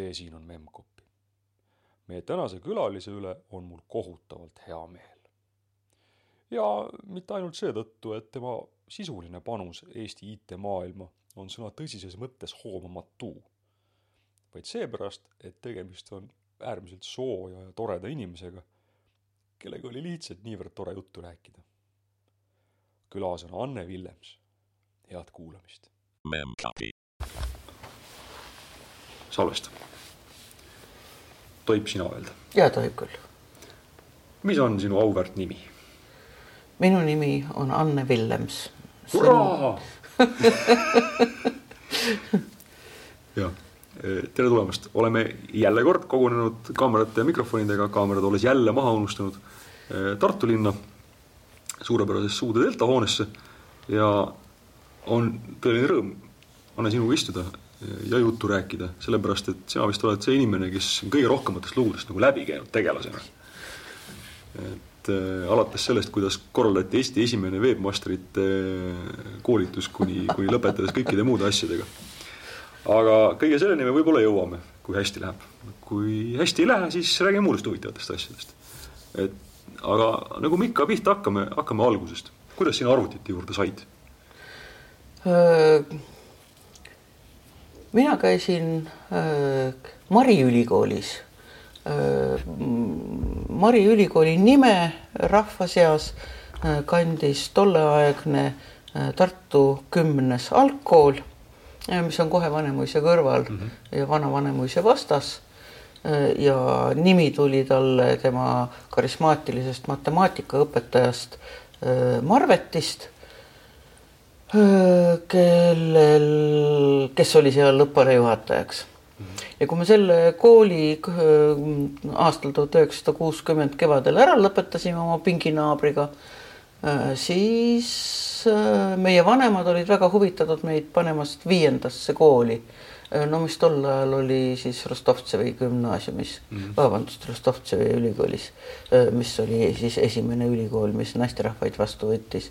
see siin on Memcpy. meie tänase külalise üle on mul kohutavalt hea meel. ja mitte ainult seetõttu, et tema sisuline panus Eesti IT-maailma on sõna tõsises mõttes hoomamatu, vaid seepärast, et tegemist on äärmiselt sooja ja toreda inimesega, kellega oli lihtsalt niivõrd tore juttu rääkida. külas on Anne Villems. head kuulamist. Memcpy. Salvesta. tohib sina öelda? jaa, tohib küll. mis on sinu auväärt nimi? minu nimi on Anne Villems. hurraa! jah, tere tulemast, oleme jälle kord kogunenud kaamerate ja mikrofonidega, kaamerad olles jälle maha unustanud Tartu linna suurepärasesse Suude delta hoonesse ja on tõeline rõõm, Anne, sinuga istuda ja juttu rääkida, sellepärast et sina vist oled see inimene, kes on kõige rohkematest lugudest nagu läbi käinud tegelasena. et äh, alates sellest, kuidas korraldati Eesti esimene webmasterite koolitus kuni, kuni lõpetades kõikide muude asjadega. aga kõige selleni me võib-olla jõuame, kui hästi läheb. kui hästi ei lähe, siis räägime muudest huvitavatest asjadest. et aga nagu me ikka pihta hakkame, hakkame algusest. kuidas sina arvutite juurde said? Mina käisin Mari ülikoolis. Mari ülikooli nime rahva seas kandis tolleaegne Tartu kümnes algkool, mis on kohe Vanemuise kõrval mm -hmm. ja vana Vanemuise vastas. ja nimi tuli talle tema karismaatilisest matemaatikaõpetajast Marvetist kellel, kes oli seal õppealajuhatajaks. ja kui me selle kooli aastal tuhat üheksasada kuuskümmend kevadel ära lõpetasime oma pinginaabriga, siis meie vanemad olid väga huvitatud meid panemast viiendasse kooli no mis tol ajal oli siis Rostovtsevi gümnaasiumis mm, -hmm. vabandust, Rostovtsevi ülikoolis, mis oli siis esimene ülikool, mis naisterahvaid vastu võttis.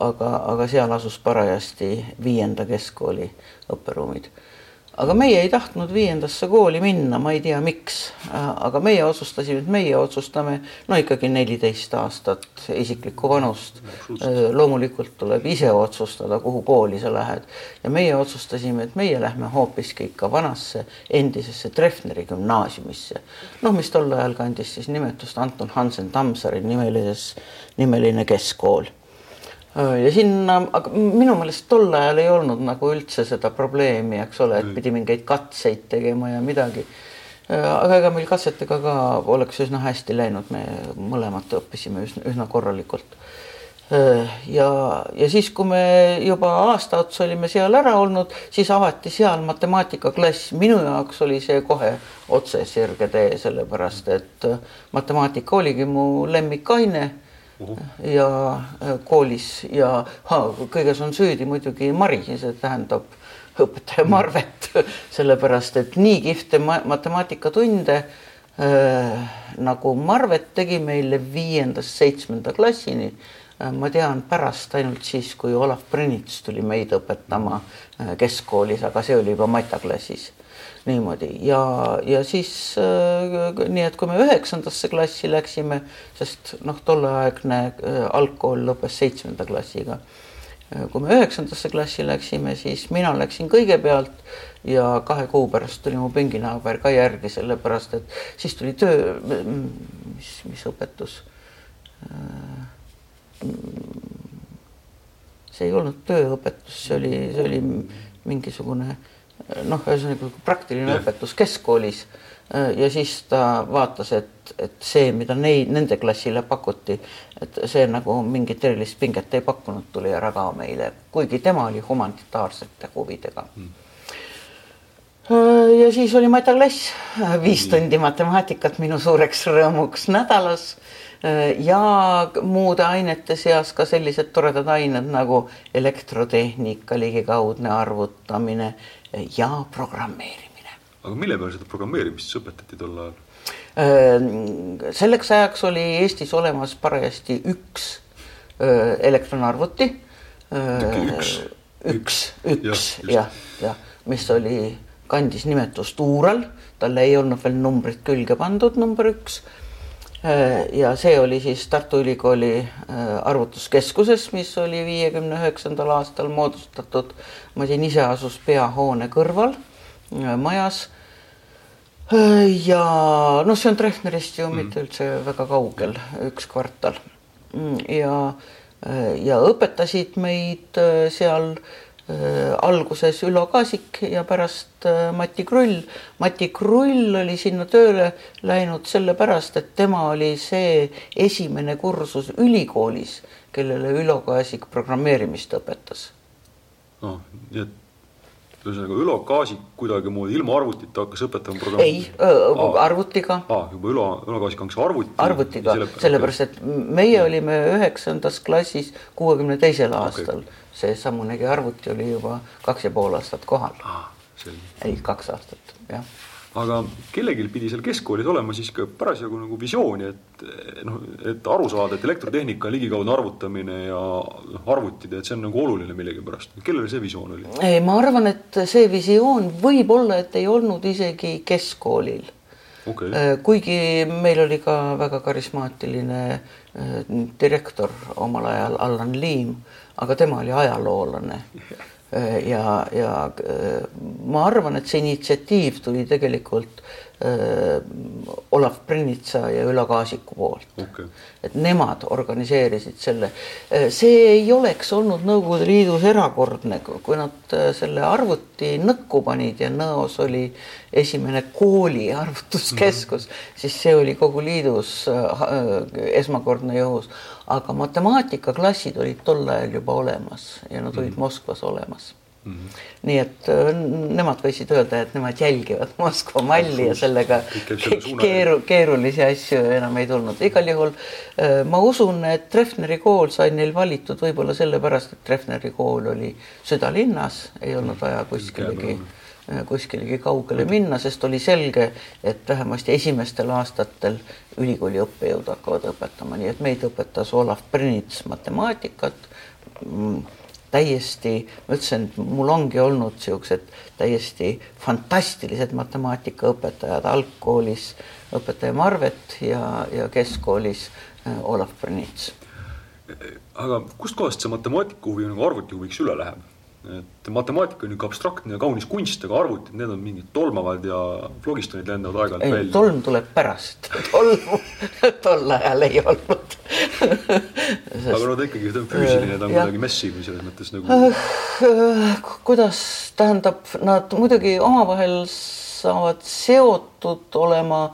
aga, aga seal asus parajasti viienda keskkooli õpperuumid aga meie ei tahtnud viiendasse kooli minna, ma ei tea, miks, aga meie otsustasime, et meie otsustame no ikkagi neliteist aastat isiklikku vanust. loomulikult tuleb ise otsustada, kuhu kooli sa lähed ja meie otsustasime, et meie lähme hoopiski ikka vanasse endisesse Treffneri gümnaasiumisse. noh, mis tol ajal kandis siis nimetust Anton Hansen Tammsaari nimelises, nimeline keskkool ja sinna, aga minu meelest tol ajal ei olnud nagu üldse seda probleemi, eks ole, et pidi mingeid katseid tegema ja midagi. aga ega meil katsetega ka oleks üsna hästi läinud, me mõlemad õppisime üsna, üsna korralikult. ja, ja siis, kui me juba aasta otsa olime seal ära olnud, siis avati seal matemaatikaklass, minu jaoks oli see kohe otse sirge tee, sellepärast et matemaatika oligi mu lemmikaine ja koolis ja ha, kõiges on süüdi muidugi Mari, see tähendab õpetaja Marvet, sellepärast et nii kihvte matemaatikatunnde äh, nagu Marvet tegi meile viiendast seitsmenda klassini äh,. ma tean pärast ainult siis, kui Olav Brünits tuli meid õpetama äh, keskkoolis, aga see oli juba mataklassis niimoodi ja, ja siis äh, nii, et kui me üheksandasse klassi läksime, sest noh, tolleaegne äh, algkool lõppes seitsmenda klassiga äh,. kui me üheksandasse klassi läksime, siis mina läksin kõigepealt ja kahe kuu pärast tuli mu pinginaaber ka järgi, sellepärast et siis tuli töö, mis, mis õpetus see ei olnud tööõpetus, see oli, see oli mingisugune noh, ühesõnaga praktiline ja. õpetus keskkoolis. ja siis ta vaatas, et, et see, mida neid, nende klassile pakuti, et see nagu mingit erilist pinget ei pakkunud, tuli ära ka meile, kuigi tema oli humanitaarsete huvidega hmm ja siis oli mataklass, viis tundi matemaatikat minu suureks rõõmuks nädalas ja muude ainete seas ka sellised toredad ained nagu elektrotehnika, ligikaudne arvutamine ja programmeerimine. aga mille peal seda programmeerimist siis õpetati tol ajal? selleks ajaks oli Eestis olemas parajasti üks elektronarvuti. üks? üks, üks jah, jah, ja, mis oli kandis nimetust Uural, talle ei olnud veel numbrit külge pandud, number üks ja see oli siis Tartu Ülikooli arvutuskeskuses, mis oli viiekümne üheksandal aastal moodustatud. masin ise asus peahoone kõrval majas ja noh, see on Treffnerist ju mm. mitte üldse väga kaugel, üks kvartal. Mm, ja, ja õpetasid meid äh, seal äh, alguses Ülo Kaasik ja pärast äh, Mati Krull. Mati Krull oli sinna tööle läinud sellepärast, et tema oli see esimene kursus ülikoolis, kellele Ülo Kaasik programmeerimist õpetas. noh, nii et ühesõnaga Ülo Kaasik kuidagimoodi ilma arvutita hakkas õpetama programmi? ei arvutiga. aa, juba Ülo, Ülo Kaasik hakkas arvuti. arvutiga, sellepärast et meie okay. olime üheksandas klassis kuuekümne teisel aastal okay.. seesamunegi arvuti oli juba kaks ja pool aastat kohal. ei, kaks aastat, jah aga kellelgi pidi seal keskkoolis olema siis ka parasjagu nagu visiooni, et noh, et aru saada, et elektrotehnika ligikaudne arvutamine ja noh, arvutid, et see on nagu oluline millegipärast. kellel see visioon oli? ei, ma arvan, et see visioon võib-olla, et ei olnud isegi keskkoolil okay.. Äh, kuigi meil oli ka väga karismaatiline äh, direktor omal ajal, Allan Liim, aga tema oli ajaloolane Äh, ja, ja äh, ma arvan, et see initsiatiiv tuli tegelikult äh, Olav Brennitsa ja Ülo Kaasiku poolt okay.. et nemad organiseerisid selle. see ei oleks olnud Nõukogude Liidus erakordne, kui nad selle arvuti nõkku panid ja Nõos oli esimene kooli arvutuskeskus mm, -hmm. siis see oli kogu liidus esmakordne juhus aga matemaatikaklassid olid tol ajal juba olemas ja nad olid mm -hmm. Moskvas olemas Mm -hmm. nii et äh, nemad võisid öelda, et nemad jälgivad Moskva malli ja sellega keeru, keerulisi asju enam ei tulnud. igal juhul äh, ma usun, et Treffneri kool sai neil valitud võib-olla sellepärast, et Treffneri kool oli südalinnas, ei olnud vaja kuskilegi Äh, kuskilegi kaugele minna, sest oli selge, et vähemasti esimestel aastatel ülikooli õppejõud hakkavad õpetama, nii et meid õpetas Olav Brnits matemaatikat. Mm, täiesti, ma ütlesin, et mul ongi olnud niisugused täiesti fantastilised matemaatikaõpetajad algkoolis, õpetaja Marvet ja, ja keskkoolis äh, Olav Brnits. aga kustkohast see matemaatika huvi nagu arvuti huviks üle läheb? Et matemaatika on niisugune abstraktne ja kaunis kunst, aga arvutid, need on mingid tolmavad ja flogistonid lendavad aeg-ajalt välja. tolm tuleb pärast, tolmu tol ajal ei olnud Sest... aga no ta ikkagi, ta on füüsiline, ta on kuidagi messiv selles mõttes nagu uh,. kuidas, tähendab, nad muidugi omavahel saavad seotud olema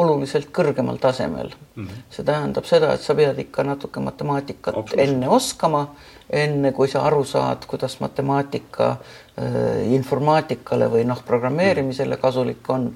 oluliselt kõrgemal tasemel mm. -hmm. see tähendab seda, et sa pead ikka natuke matemaatikat enne oskama enne kui sa aru saad, kuidas matemaatika äh, informaatikale või noh, programmeerimisele kasulik on,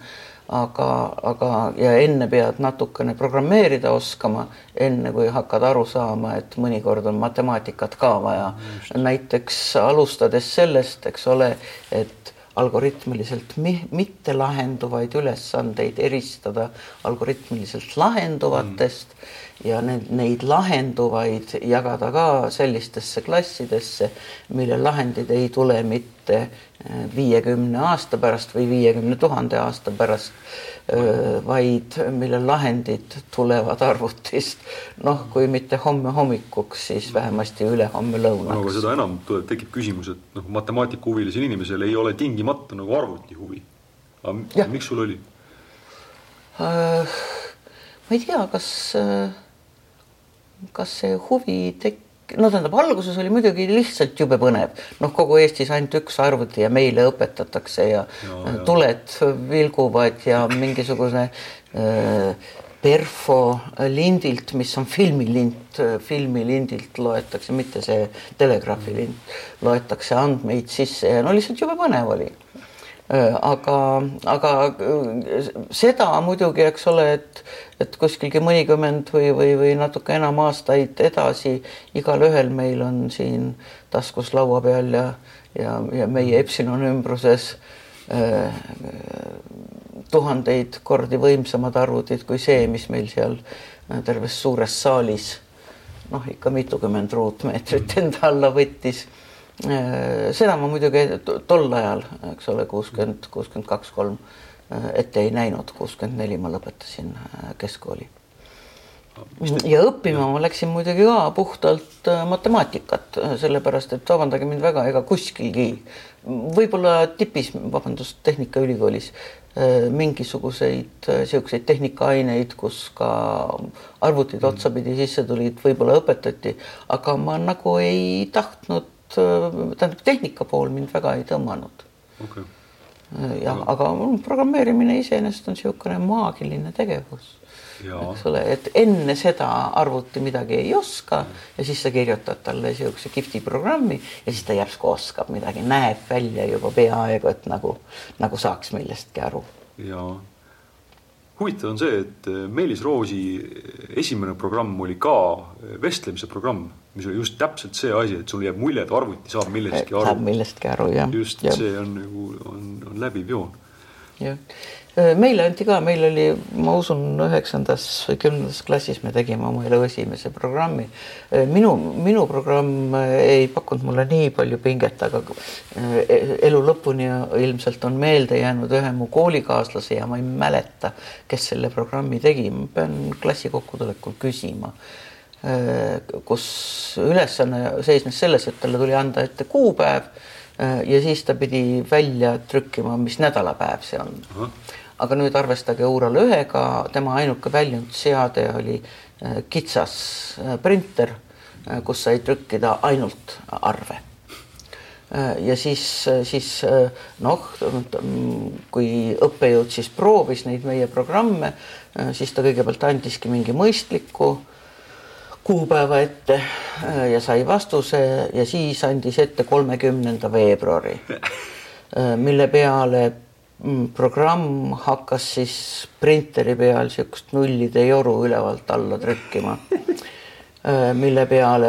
aga, aga ja enne pead natukene programmeerida oskama, enne kui hakkad aru saama, et mõnikord on matemaatikat ka vaja. näiteks alustades sellest, eks ole, et algoritmiliselt mitte lahenduvaid ülesandeid eristada algoritmiliselt lahenduvatest mm ja need, neid lahenduvaid jagada ka sellistesse klassidesse, mille lahendid ei tule mitte äh, viiekümne aasta pärast või viiekümne tuhande aasta pärast, äh, vaid mille lahendid tulevad arvutist noh, kui mitte homme hommikuks, siis vähemasti ülehomme lõunaks. no aga seda enam tuleb, tekib küsimus, et noh, matemaatikahuvilisel inimesel ei ole tingimata nagu arvuti huvi. aga miks sul oli uh,? ma ei tea, kas uh, kas see huvi tek-, no tähendab, alguses oli muidugi lihtsalt jube põnev, noh, kogu Eestis ainult üks arvuti ja meile õpetatakse ja, ja, ja. tuled vilguvad ja mingisugune äh, perfo lindilt, mis on filmilint, filmilindilt loetakse, mitte see telegraafilind, loetakse andmeid sisse ja no lihtsalt jube põnev oli Äh, aga, aga äh, seda muidugi, eks ole, et, et kuskilgi mõnikümmend või, või, või natuke enam aastaid edasi igalühel meil on siin taskus laua peal ja, ja, ja meie Epsilon ümbruses äh, tuhandeid kordi võimsamad arvutid kui see, mis meil seal äh, terves suures saalis noh, ikka mitukümmend ruutmeetrit enda alla võttis seda ma muidugi tol ajal, eks ole, kuuskümmend, kuuskümmend kaks, kolm ette ei näinud, kuuskümmend neli ma lõpetasin keskkooli ja õppima ma läksin muidugi ka puhtalt äh, matemaatikat, äh, sellepärast et vabandage mind väga, ega kuskilgi, võib-olla tipis, vabandust, Tehnikaülikoolis äh, mingisuguseid niisuguseid tehnikaaineid, kus ka arvutid mm. otsapidi sisse tulid, võib-olla õpetati, aga ma nagu ei tahtnud, tähendab, tehnika pool mind väga ei tõmmanud. Okay.. jah, aga programmeerimine iseenesest on niisugune maagiline tegevus. Eks ole, et enne seda arvuti midagi ei oska ja siis sa kirjutad talle niisuguse kihvti programmi ja siis ta järsku oskab midagi, näeb välja juba peaaegu, et nagu, nagu saaks millestki aru. ja huvitav on see, et Meelis Roosi esimene programm oli ka vestlemise programm, mis oli just täpselt see asi, et sul jääb mulje, et arvuti saab millestki aru. saab millestki aru, jah. just ja. see on nagu, on, on läbiv joon. jah meile anti ka, meil oli, ma usun, üheksandas või kümnendas klassis me tegime oma elu esimese programmi. minu, minu programm ei pakkunud mulle nii palju pinget, aga elu lõpuni ilmselt on meelde jäänud ühe mu koolikaaslase ja ma ei mäleta, kes selle programmi tegi, ma pean klassi kokkutulekul küsima kus ülesanne seisnes selles, et talle tuli anda ette kuupäev ja siis ta pidi välja trükkima, mis nädalapäev see on uh. -huh aga nüüd arvestage Ural ühega, tema ainuke väljunud seade oli äh, kitsas äh, printer, äh, kus sai trükkida ainult arve. ja siis, siis noh, kui õppejõud siis proovis neid meie programme, siis ta kõigepealt andiski mingi mõistliku kuupäeva ette ja sai vastuse ja siis andis ette kolmekümnenda veebruari, mille peale Mm, programm hakkas siis printeri peal niisugust nullide joru ülevalt alla trükkima. Äh, mille peale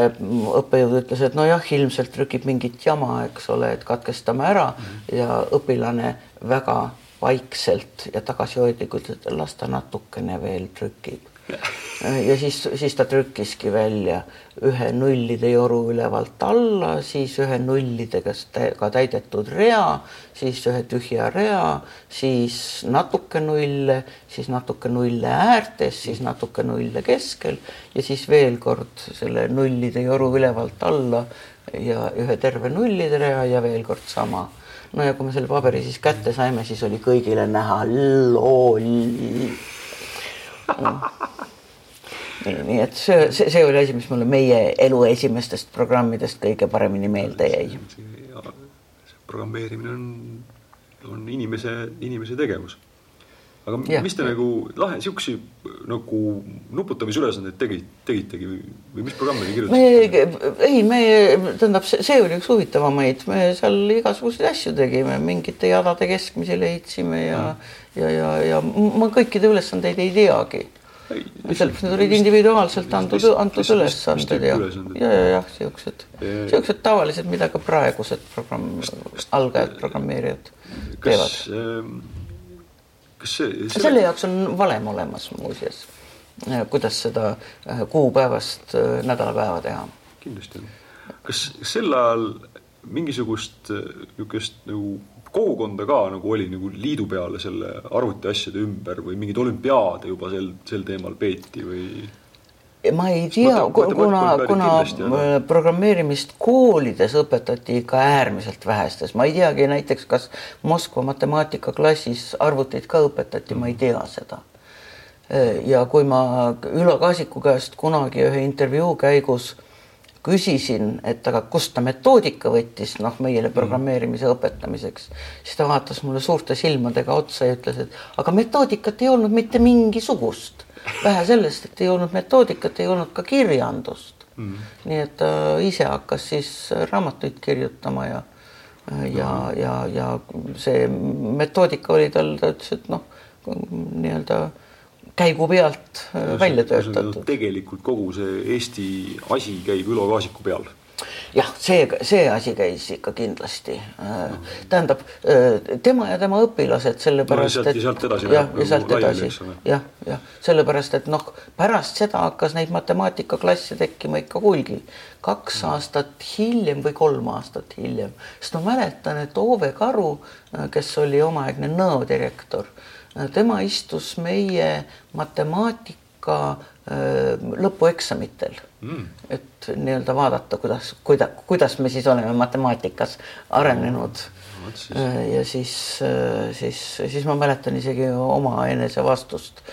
õppejõud ütles, et nojah, ilmselt trükib mingit jama, eks ole, et katkestame ära ja õpilane väga vaikselt ja tagasihoidlikult, et las ta natukene veel trükib ja siis, siis ta trükkiski välja ühe nullide joru ülevalt alla, siis ühe nullidega ka täidetud rea, siis ühe tühja rea, siis natuke nulle, siis natuke nulle äärtes, siis natuke nulle keskel ja siis veel kord selle nullide joru ülevalt alla ja ühe terve nullide rea ja veel kord sama. No ja kui me selle paberi siis kätte saime, siis oli kõigile näha loll nii, nii et see, see, see oli asi, mis mulle meie elu esimestest programmidest kõige paremini meelde jäi. programmeerimine on, on inimese, inimese tegevus. Aga ja. mis te nagu lahe, siukse nagu nuputamisülesandeid tegite, tegitegi või, või mis programme te kirjutasite? ei, me, tähendab, see oli üks huvitavamaid, me seal igasuguseid asju tegime, mingite jadade keskmisi leidsime ja mm., ja, ja, ja ma kõikide ülesandeid ei teagi sellepärast need olid individuaalselt antud, antud ülesanded ja, ja, ja jah, siuksed, siuksed tavalised, mida ka praegused programm, algajad programmeerijad teevad. Kas see, see...? selle jaoks on valem olemas muuseas, äh, kuidas seda äh, kuupäevast äh, nädalapäeva teha. kindlasti on. kas sel ajal mingisugust niisugust nagu kogukonda ka nagu oli nagu liidu peale selle arvutiasjade ümber või mingeid olümpiaade juba sel, sel teemal peeti või? Ma ei tea, kuna, kuna programmeerimist koolides õpetati ikka äärmiselt vähestes, ma ei teagi näiteks, kas Moskva matemaatikaklassis arvuteid ka õpetati, ma ei tea seda. Ja kui ma Ülo Kaasiku käest kunagi ühe intervjuu käigus küsisin, et aga kust ta metoodika võttis, noh, meile programmeerimise õpetamiseks, siis ta vaatas mulle suurte silmadega otsa ja ütles, et aga metoodikat ei olnud mitte mingisugust. Vähe sellest, et ei olnud metoodikat, ei olnud ka kirjandust mm.. nii et ta ise hakkas siis raamatuid kirjutama ja, ja, ja, ja see metoodika oli tal, ta ütles, et noh, nii-öelda käigu pealt äh, välja töötatud. tegelikult kogu see Eesti asi käib Ülo Kaasiku peal. Jah, see, see asi käis ikka kindlasti. tähendab tema ja tema õpilased, sellepärast no, et. sealt edasi jah, ja sealt edasi, jah, jah, sellepärast et noh, pärast seda hakkas neid matemaatikaklasse tekkima ikka hulgi. kaks mm. aastat hiljem või kolm aastat hiljem, sest ma mäletan, et Ove Karu, kes oli omaaegne Nõo direktor, tema istus meie matemaatika lõpueksamitel. Mm.. et nii-öelda vaadata, kuidas, kuida-, kuidas me siis oleme matemaatikas arenenud. mm.. Ja siis, äh, siis, siis ma mäletan isegi oma enese vastust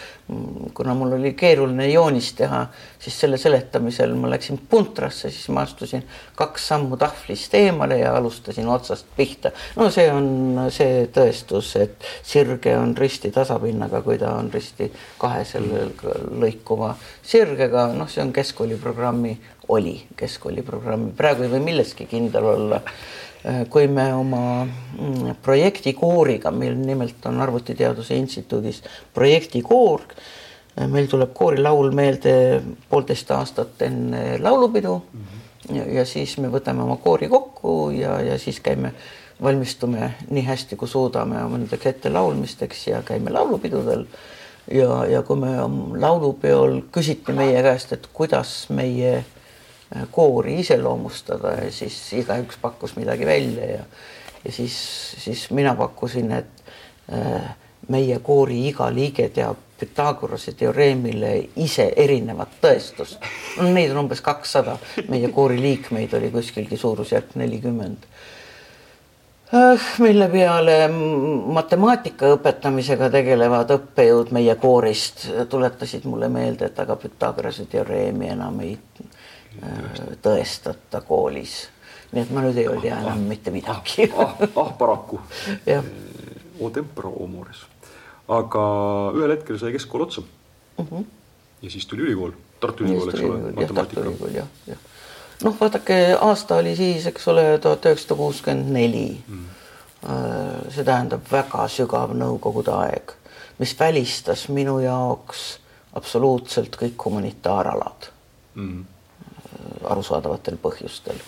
kuna mul oli keeruline joonist teha, siis selle seletamisel ma läksin puntrasse, siis ma astusin kaks sammu tahvlist eemale ja alustasin otsast pihta. no see on see tõestus, et sirge on risti tasapinnaga, kui ta on risti kahe selle lõikuva sirgega, noh, see on keskkooliprogrammi, oli keskkooliprogrammi, praegu ei või milleski kindel olla. Äh, kui me oma mm, projektikooriga, meil nimelt on Arvutiteaduse Instituudis projektikoor, äh, meil tuleb koorilaul meelde poolteist aastat enne laulupidu mm -hmm. ja, ja siis me võtame oma koori kokku ja, ja siis käime, valmistume nii hästi, kui suudame nendeks ettelaulmisteks ja käime laulupidudel ja, ja kui me laulupeol küsiti meie käest, et kuidas meie koori iseloomustada ja siis igaüks pakkus midagi välja ja ja siis, siis mina pakkusin, et äh, meie koori iga liige teab Pythagorase teoreemile ise erinevat tõestust. neid on umbes kakssada, meie koori liikmeid oli kuskilgi suurusjärk nelikümmend. Äh, mille peale matemaatika õpetamisega tegelevad õppejõud meie koorist tuletasid mulle meelde, et aga Pythagorase teoreemi enam ei tõestada koolis. nii et ma nüüd ei tea enam ah, mitte midagi ah, ah, ah paraku O tempora o mores. aga ühel hetkel sai keskkool otsa mm. -hmm. ja siis tuli ülikool, Tartu Ülikool, eks ole, matemaatika. noh, vaadake, aasta oli siis, eks ole, tuhat üheksasada kuuskümmend neli. Mhm. Äh, see tähendab väga sügav nõukogude aeg, mis välistas minu jaoks absoluutselt kõik humanitaaralad mm. -hmm arusaadavatel põhjustel.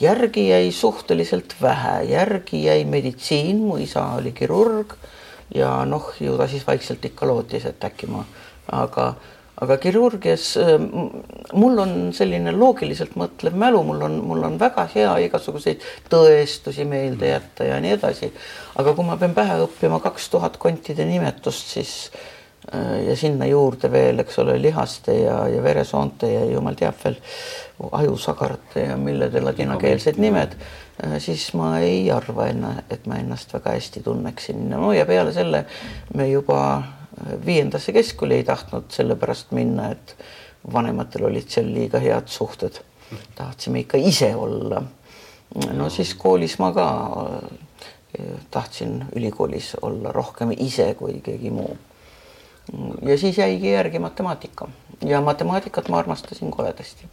järgi jäi suhteliselt vähe, järgi jäi meditsiin, mu isa oli kirurg ja noh, ju ta siis vaikselt ikka lootis, et äkki ma, aga, aga kirurgias mul on selline loogiliselt mõtlev mälu, mul on, mul on väga hea igasuguseid tõestusi meelde jätta ja nii edasi. aga kui ma pean pähe õppima kaks tuhat kontide nimetust, siis Äh, ja sinna juurde veel, eks ole, lihaste ja, ja veresoonte ja jumal teab veel ajusagarate ja millede ladinakeelsed nimed, äh, siis ma ei arva enna, et ma ennast väga hästi tunneksin. no ja peale selle me juba äh, viiendasse keskkooli ei tahtnud sellepärast minna, et vanematel olid seal liiga head suhted. tahtsime ikka ise olla. no siis koolis ma ka tahtsin ülikoolis olla rohkem ise kui keegi muu ja siis jäigi järgi matemaatika ja matemaatikat ma armastasin koledasti.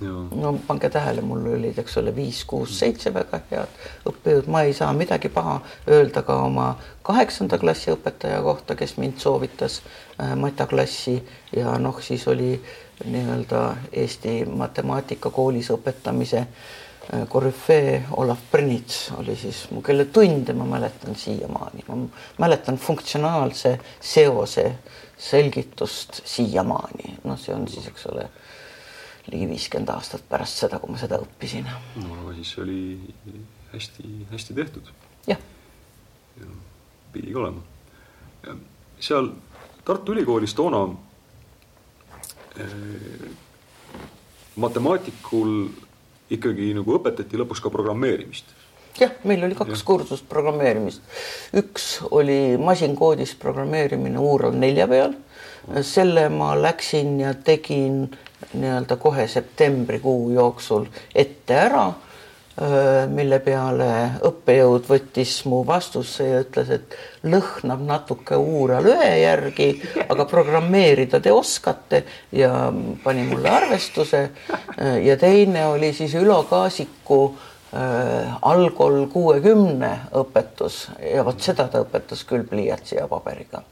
No pange tähele, mul olid, eks ole, viis, kuus, seitse väga head õppejõud, ma ei saa midagi paha öelda ka oma kaheksanda klassi õpetaja kohta, kes mind soovitas äh, mataklassi ja noh, siis oli nii-öelda Eesti matemaatikakoolis õpetamise äh, korüfee Olav Brnits oli siis mu, kelle tunde ma mäletan siiamaani, ma mäletan funktsionaalse seose selgitust siiamaani, noh, see on siis, eks ole, ligi viiskümmend aastat pärast seda, kui ma seda õppisin. no siis oli hästi-hästi tehtud. jah. pidigi olema. seal Tartu Ülikoolis toona eh, matemaatikul ikkagi nagu õpetati lõpuks ka programmeerimist jah, meil oli kaks ja. kursust programmeerimist. üks oli masinkoodis programmeerimine Uural nelja peal. selle ma läksin ja tegin nii-öelda kohe septembrikuu jooksul ette ära mille peale õppejõud võttis mu vastuse ja ütles, et lõhnab natuke uuralöe järgi, aga programmeerida te oskate ja pani mulle arvestuse. Ja teine oli siis Ülo Kaasiku äh, algol kuuekümne õpetus ja vot seda ta õpetas küll pliiatsi ja paberiga,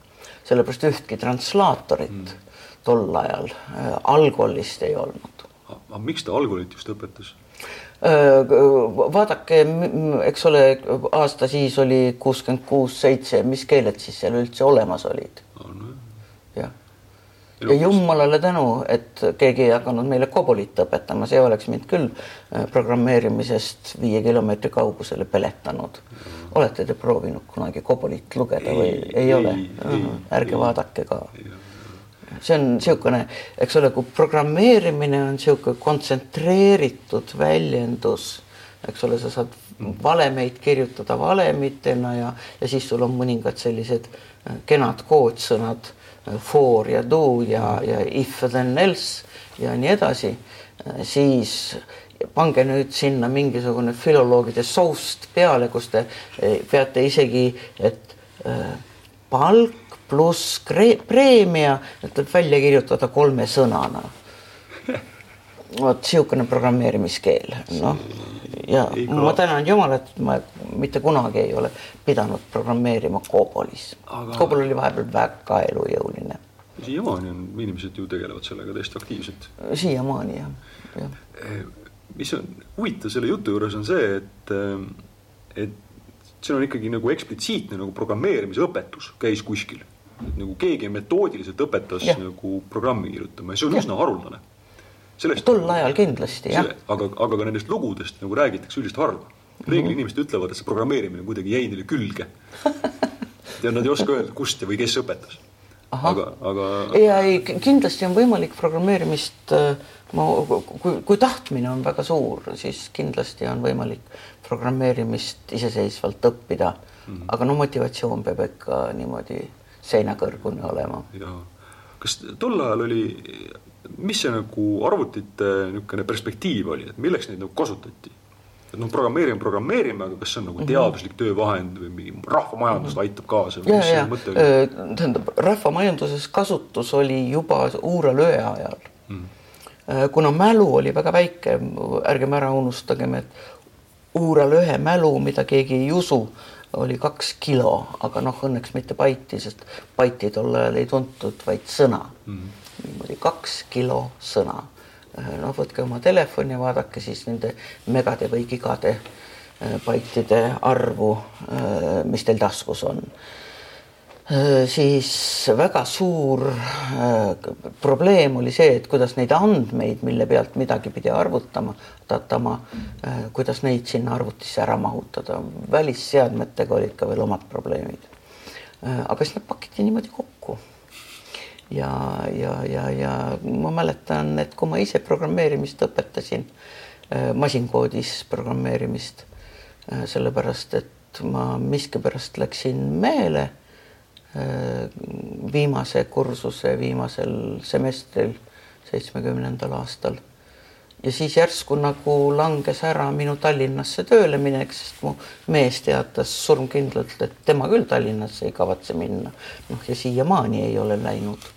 sellepärast ühtki translaatorit mm. Tol ajal äh, algolist ei olnud. aga miks ta algolit just õpetas? vaadake, eks ole, aasta siis oli kuuskümmend kuus, seitse, mis keeled siis seal üldse olemas olid? jah. ja jumalale tänu, et keegi ei hakanud meile kobolit õpetama, see oleks mind küll programmeerimisest viie kilomeetri kaugusele peletanud. olete te proovinud kunagi kobolit lugeda või ei, ei ole? ärge vaadake ka see on niisugune, eks ole, kui programmeerimine on niisugune kontsentreeritud väljendus, eks ole, sa saad valemeid kirjutada valemitena ja, ja siis sul on mõningad sellised äh, kenad koodsõnad äh, for ja do ja, ja if then else ja nii edasi, äh, siis pange nüüd sinna mingisugune filoloogide soust peale, kus te peate isegi, et palk pluss preemia, et tuleb välja kirjutada kolme sõnana. vot niisugune programmeerimiskeel, noh ja ma tänan Jumalat, et ma mitte kunagi ei ole pidanud programmeerima Cobolis Aga.... Cobol oli vahepeal väga elujõuline. siiamaani on inimesed ju tegelevad sellega täiesti aktiivselt. siiamaani jah, jah. Eh, mis on huvitav selle jutu juures on see, et, eh, et see on ikkagi nagu eksplitsiitne nagu programmeerimise õpetus käis kuskil nagu keegi metoodiliselt õpetas ja. nagu programmi kirjutama ja see on ja. üsna haruldane. tol ajal kindlasti jah. aga, aga ka nendest lugudest nagu räägitakse üldiselt harva. reeglina mm -hmm. inimesed ütlevad, et see programmeerimine kuidagi jäi neile külge ja nad ei oska öelda, kust või kes õpetas. aga, aga. ja ei, kindlasti on võimalik programmeerimist äh, ma, kui, kui tahtmine on väga suur, siis kindlasti on võimalik programmeerimist iseseisvalt õppida mm. -hmm. aga no motivatsioon peab ikka niimoodi seinakõrgune olema. kas tol ajal oli, mis see nagu arvutite niisugune perspektiiv oli, et milleks neid nagu kasutati? et noh, programmeerime, programmeerime, aga kas see on nagu mhm. teaduslik töövahend või mingi rahvamajandus aitab kaasa? ja, ja tähendab, rahvamajanduses kasutus oli juba uurelöö ajal mm. kuna mälu oli väga väike, ärgem ära unustagem, et uurelöhe mälu, mida keegi ei usu, oli kaks kilo, aga noh, õnneks mitte baiti, sest baiti tol ajal ei tuntud, vaid sõna mm. -hmm. niimoodi kaks kilo sõna. noh, võtke oma telefoni ja vaadake siis nende megade või gigade äh, baitide arvu, äh, mis teil taskus on siis väga suur äh, probleem oli see, et kuidas neid andmeid, mille pealt midagi pidi arvutama, datama, äh, kuidas neid sinna arvutisse ära mahutada. välisseadmetega olid ka veel omad probleemid. aga siis nad pakiti niimoodi kokku. ja, ja, ja, ja ma mäletan, et kui ma ise programmeerimist õpetasin, masinkoodis programmeerimist, sellepärast et ma miskipärast läksin mehele Äh, viimase kursuse viimasel semestril, seitsmekümnendal aastal. ja siis järsku nagu langes ära minu Tallinnasse tööle minek, sest mu mees teatas surmkindlalt, et tema küll Tallinnasse ei kavatse minna. noh, ja siiamaani ei ole läinud.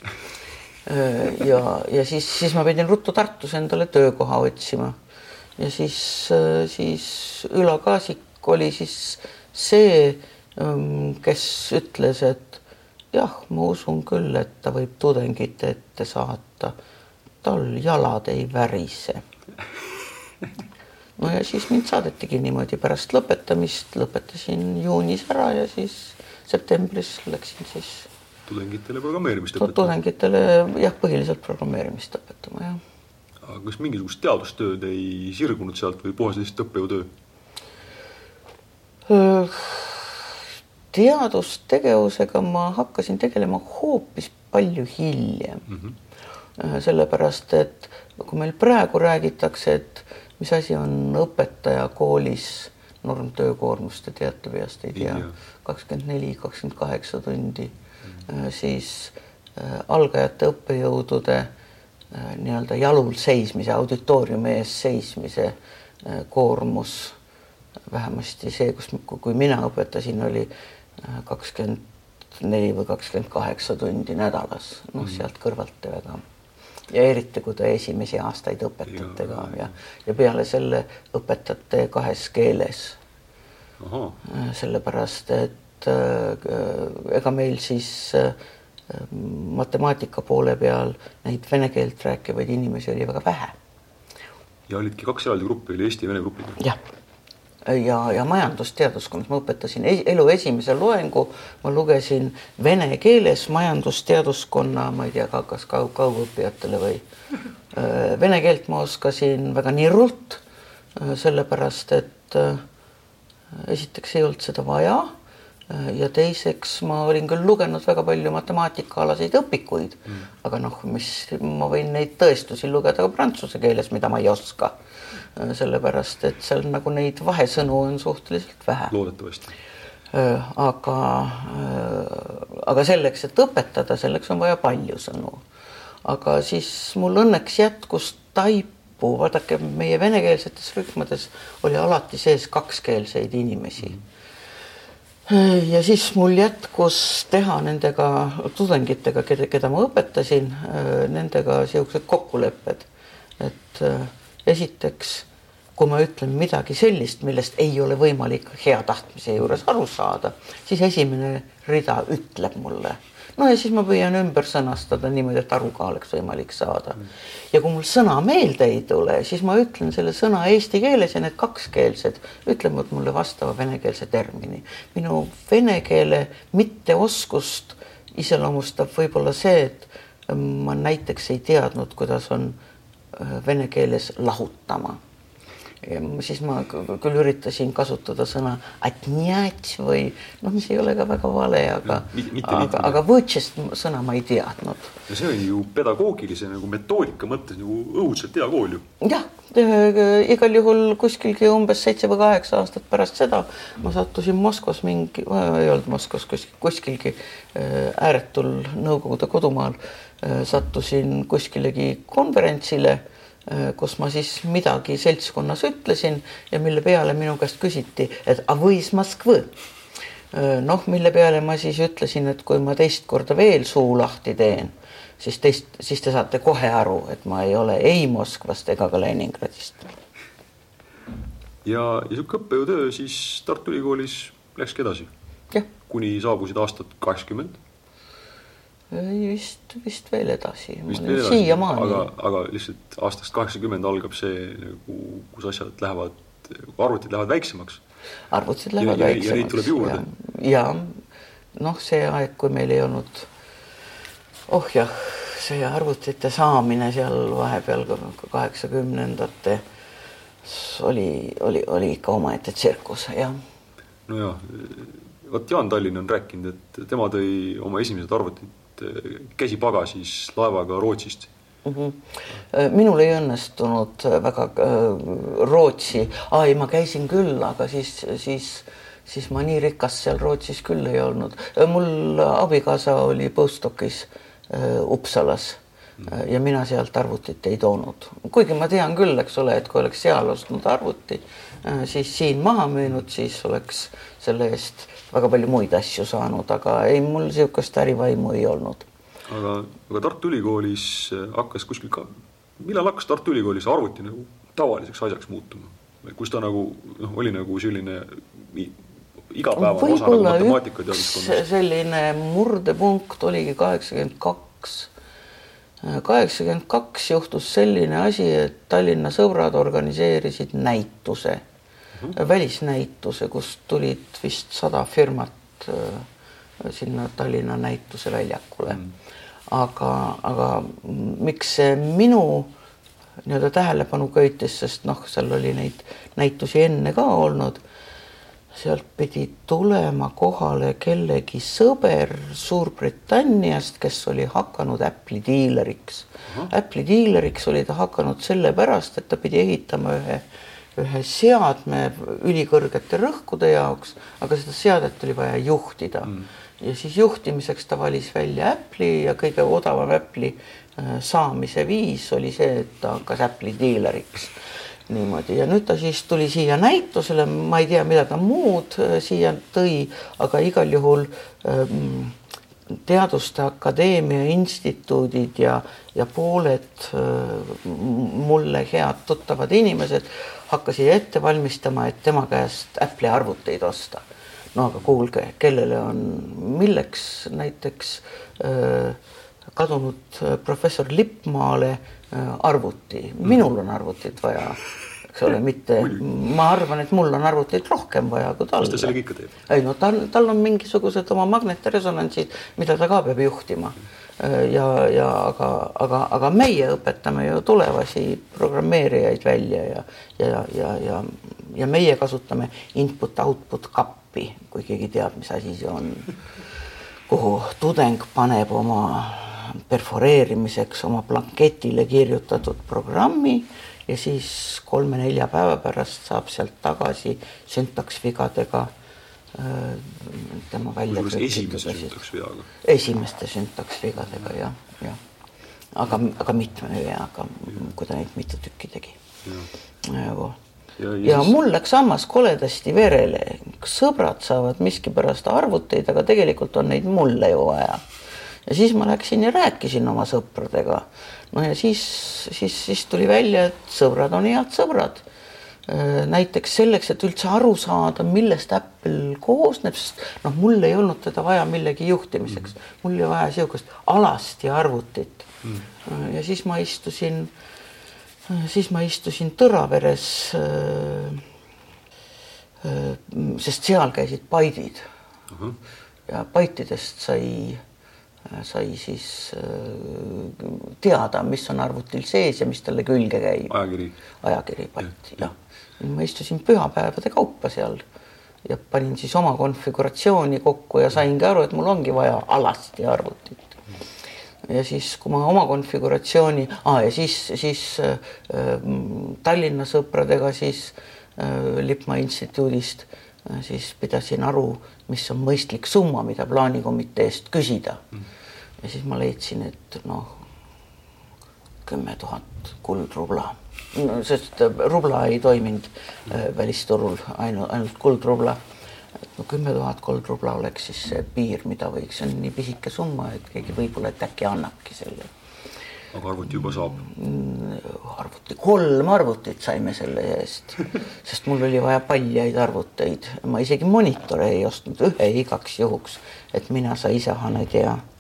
Äh, ja, ja siis, siis ma pidin ruttu Tartus endale töökoha otsima. ja siis, äh, siis Ülo Kaasik oli siis see, ähm, kes ütles, et jah, ma usun küll, et ta võib tudengite ette saata. tal jalad ei värise. no ja siis mind saadetigi niimoodi pärast lõpetamist, lõpetasin juunis ära ja siis septembris läksin siis tudengitele programmeerimist õpetama? tudengitele jah, põhiliselt programmeerimist õpetama, jah. aga kas mingisugust teadustööd ei sirgunud sealt või puhas lihtsalt õppejõutöö? Teadustegevusega ma hakkasin tegelema hoopis palju hiljem mm. -hmm. sellepärast, et kui meil praegu räägitakse, et mis asi on õpetaja koolis, normtöökoormust te teate peast, ei tea, kakskümmend neli, kakskümmend kaheksa tundi mm, -hmm. siis äh, algajate õppejõudude nii-öelda jalul seismise, auditooriumi ees seismise koormus vähemasti see, kus, kui mina õpetasin, oli kakskümmend neli või kakskümmend kaheksa tundi nädalas, noh mm. sealt kõrvalt väga. ja eriti, kui te esimesi aastaid õpetate ka ja, ja peale selle õpetate kahes keeles. sellepärast, et äh, ega meil siis äh, matemaatika poole peal neid vene keelt rääkivaid inimesi oli väga vähe. ja olidki kaks eraldi gruppi, oli eesti ja vene grupid. jah, ja, ja majandusteaduskonnas ma õpetasin elu esimese loengu, ma lugesin vene keeles majandusteaduskonna, ma ei tea, kas kaug, kaugõppijatele või äh, vene keelt ma oskasin väga nirult, äh, sellepärast et äh, esiteks ei olnud seda vaja ja teiseks ma olin küll lugenud väga palju matemaatikaalaseid õpikuid mm., aga noh, mis ma võin neid tõestusi lugeda ka prantsuse keeles, mida ma ei oska. Sellepärast, et seal nagu neid vahesõnu on suhteliselt vähe. loodetavasti. aga, aga selleks, et õpetada, selleks on vaja palju sõnu. aga siis mul õnneks jätkus taipu, vaadake, meie venekeelsetes rühmades oli alati sees kakskeelseid inimesi mm ja siis mul jätkus teha nendega tudengitega, keda, keda ma õpetasin, nendega niisugused kokkulepped, et äh, esiteks, kui ma ütlen midagi sellist, millest ei ole võimalik hea tahtmise juures aru saada, siis esimene rida ütleb mulle no ja siis ma püüan ümber sõnastada niimoodi, et aru ka oleks võimalik saada. ja kui mul sõna meelde ei tule, siis ma ütlen selle sõna eesti keeles ja need kakskeelsed ütlevad mulle vastava venekeelse termini. minu vene keele mitteoskust iseloomustab võib-olla see, et ma näiteks ei teadnud, kuidas on äh, vene keeles lahutama siis ma küll üritasin kasutada sõna või noh, mis ei ole ka väga vale, aga, aga, aga võõtsest sõna ma ei teadnud. ja see on ju pedagoogilise nagu metoodika mõttes nagu õudselt hea kool ju. jah, igal juhul kuskilgi umbes seitse või kaheksa aastat pärast seda ma sattusin Moskvas mingi, ei olnud Moskvas, kuskil, kuskilgi äh, ääretul Nõukogude kodumaal äh, sattusin kuskilegi konverentsile Äh, kus ma siis midagi seltskonnas ütlesin ja mille peale minu käest küsiti, et a võis Moskva. Äh, noh, mille peale ma siis ütlesin, et kui ma teist korda veel suu lahti teen, siis teist, siis te saate kohe aru, et ma ei ole ei Moskvast ega ka Leningradist. ja, ja sihuke õppejõutöö siis Tartu Ülikoolis läkski edasi? kuni saabusid aastad kaheksakümmend vist, vist veel edasi. siiamaani. aga, aga lihtsalt aastast kaheksakümmend algab see nagu, kus asjad lähevad, arvutid lähevad väiksemaks. arvutid lähevad ja, väiksemaks. ja neid tuleb juurde. ja noh, see aeg, kui meil ei olnud, oh jah, see arvutite saamine seal vahepeal kaheksakümnendate oli, oli, oli ikka omaette tsirkus, jah. nojah, vot Jaan Tallinn on rääkinud, et tema tõi oma esimesed arvutid käsipagasis laevaga Rootsist mm. -hmm. minul ei õnnestunud väga äh, Rootsi, ei, ma käisin küll, aga siis, siis, siis ma nii rikas seal Rootsis küll ei olnud. mul abikaasa oli postdoc'is Uppsalas ja mina sealt arvutit ei toonud, kuigi ma tean küll, eks ole, et kui oleks seal ostnud arvuti, siis siin maha müünud, siis oleks selle eest väga palju muid asju saanud, aga ei, mul niisugust ärivaimu ei olnud. aga, aga Tartu Ülikoolis äh, hakkas kuskil ka, millal hakkas Tartu Ülikoolis arvuti nagu tavaliseks asjaks muutuma? kus ta nagu noh, oli nagu selline igapäevane osa nagu matemaatika teaduskonnas? selline murdepunkt oligi kaheksakümmend kaks. kaheksakümmend kaks juhtus selline asi, et Tallinna sõbrad organiseerisid näituse. Välisnäituse, kust tulid vist sada firmat äh, sinna Tallinna näituseväljakule. -hmm. aga, aga miks see minu nii-öelda tähelepanu köitis, sest noh, seal oli neid näitusi enne ka olnud. sealt pidi tulema kohale kellegi sõber Suurbritanniast, kes oli hakanud Apple'i diileriks. Apple'i diileriks oli ta hakanud sellepärast, et ta pidi ehitama ühe äh, ühe seadme ülikõrgete rõhkude jaoks, aga seda seadet oli vaja juhtida mm. ja siis juhtimiseks ta valis välja Apple'i ja kõige odavam Apple'i äh, saamise viis oli see, et ta hakkas Apple'i diileriks niimoodi ja nüüd ta siis tuli siia näitusele, ma ei tea, mida ta muud äh, siia tõi, aga igal juhul ähm, Teaduste Akadeemia instituudid ja, ja pooled äh, mulle head tuttavad inimesed hakkasid ette valmistama, et tema käest Apple'i arvuteid osta. no aga kuulge, kellele on, milleks näiteks äh, kadunud professor Lippmaale äh, arvuti, minul on arvutit vaja, eks ole, mitte, ma arvan, et mul on arvutit rohkem vaja kui tal. mis ta sellega ikka teeb? ei no tal, tal on mingisugused oma magnetresonantsid, mida ta ka peab juhtima ja, ja aga, aga, aga meie õpetame ju tulevasi programmeerijaid välja ja, ja, ja, ja, ja meie kasutame input-output kappi, kui keegi teab, mis asi see on. kuhu tudeng paneb oma perforeerimiseks oma blanketile kirjutatud programmi ja siis kolme-nelja päeva pärast saab sealt tagasi süntaksvigadega Äh, tema välja. esimese süntaksveaga? esimeste süntaksvigadega jah, jah. aga, aga mitme veaga, kui ta neid mitu tükki tegi. ja, ja, ja, ja mul läks hammas koledasti verele, sõbrad saavad miskipärast arvuteid, aga tegelikult on neid mulle ju vaja. ja siis ma läksin ja rääkisin oma sõpradega. No ja siis, siis, siis tuli välja, et sõbrad on head sõbrad. Äh, näiteks selleks, et üldse aru saada, millest Apple koosneb, sest noh, mul ei olnud teda vaja millegi juhtimiseks, mul oli vaja niisugust alasti arvutit. Mm.. ja siis ma istusin, siis ma istusin Tõraveres. sest seal käisid Paidid. Uh -huh. ja Paitidest sai sai siis teada, mis on arvutil sees ja mis talle külge käib. ajakiri. ajakiri patti, jah ma istusin pühapäevade kaupa seal ja panin siis oma konfiguratsiooni kokku ja saingi aru, et mul ongi vaja alasti arvutit. ja siis, kui ma oma konfiguratsiooni ah,, ja siis, siis äh, Tallinna sõpradega siis äh, Lippmaa instituudist äh, siis pidasin aru, mis on mõistlik summa, mida plaanikomiteest küsida. Ja siis ma leidsin, et noh, kümme tuhat kuldrubla no sest äh, rubla ei toiminud äh, välisturul, ainult, ainult kuldrubla. no kümme tuhat kuldrubla oleks siis see piir, mida võiks, see on nii pisike summa, et keegi võib-olla, et äkki annabki selle. aga arvuti juba saab? Mm, arvuti, kolm arvutit saime selle eest, sest mul oli vaja paljaid arvuteid, ma isegi monitore ei ostnud, ühe igaks juhuks, et mina sa isahaned ja äh,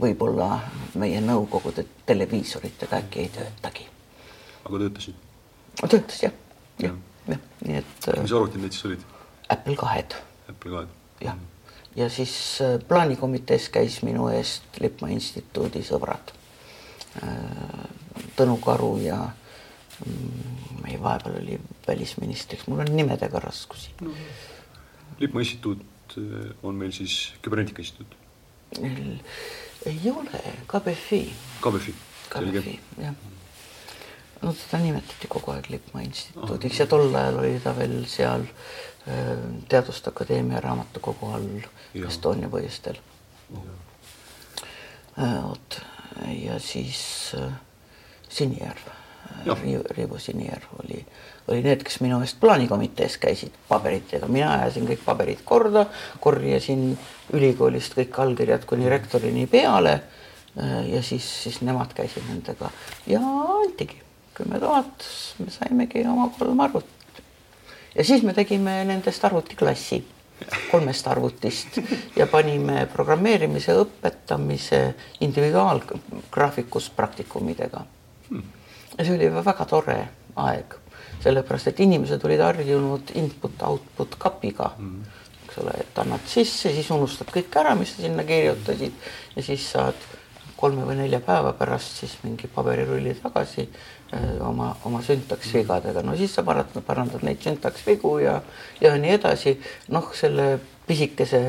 võib-olla meie nõukogude televiisoritega äkki ei töötagi aga töötasid? töötas jah, jah, jah, nii et. mis arvutid need siis olid? Apple kahed. Apple kahed. jah, ja siis äh, plaanikomitees käis minu eest Lippmaa instituudi sõbrad. Äh, Tõnu Karu ja mm, meie vahepeal oli välisministriks, mul on nimedega raskusi no,. Lippmaa instituut äh, on meil siis Küberneetika Instituut? Ei ole, KBFI. KBFI, selge. jah no teda nimetati kogu aeg Lippmaa instituudiks ja tol ajal oli ta veel seal äh, Teaduste Akadeemia raamatukogu all. Estonia põhjustel. Äh, vot ja siis äh, Sinijärv, Riivo Sinijärv oli, oli need, kes minu eest plaanikomitees käisid paberitega, mina ajasin kõik paberid korda, korjasin ülikoolist kõik allkirjad kuni rektorini peale ja siis, siis nemad käisid nendega ja antigi kümme tuhat, me saimegi oma kolm arvutit. ja siis me tegime nendest arvutiklassi kolmest arvutist ja panime programmeerimise õpetamise individuaalgraafikus praktikumidega. ja see oli väga tore aeg, sellepärast et inimesed olid harjunud input-output kapiga eks ole, et annad sisse, siis unustad kõik ära, mis sa sinna kirjutasid ja siis saad kolme või nelja päeva pärast siis mingi paberirulli tagasi Äh, oma, oma süntaksvigadega, no siis sa parandad, parandad neid süntaksvigu ja, ja nii edasi. noh, selle pisikese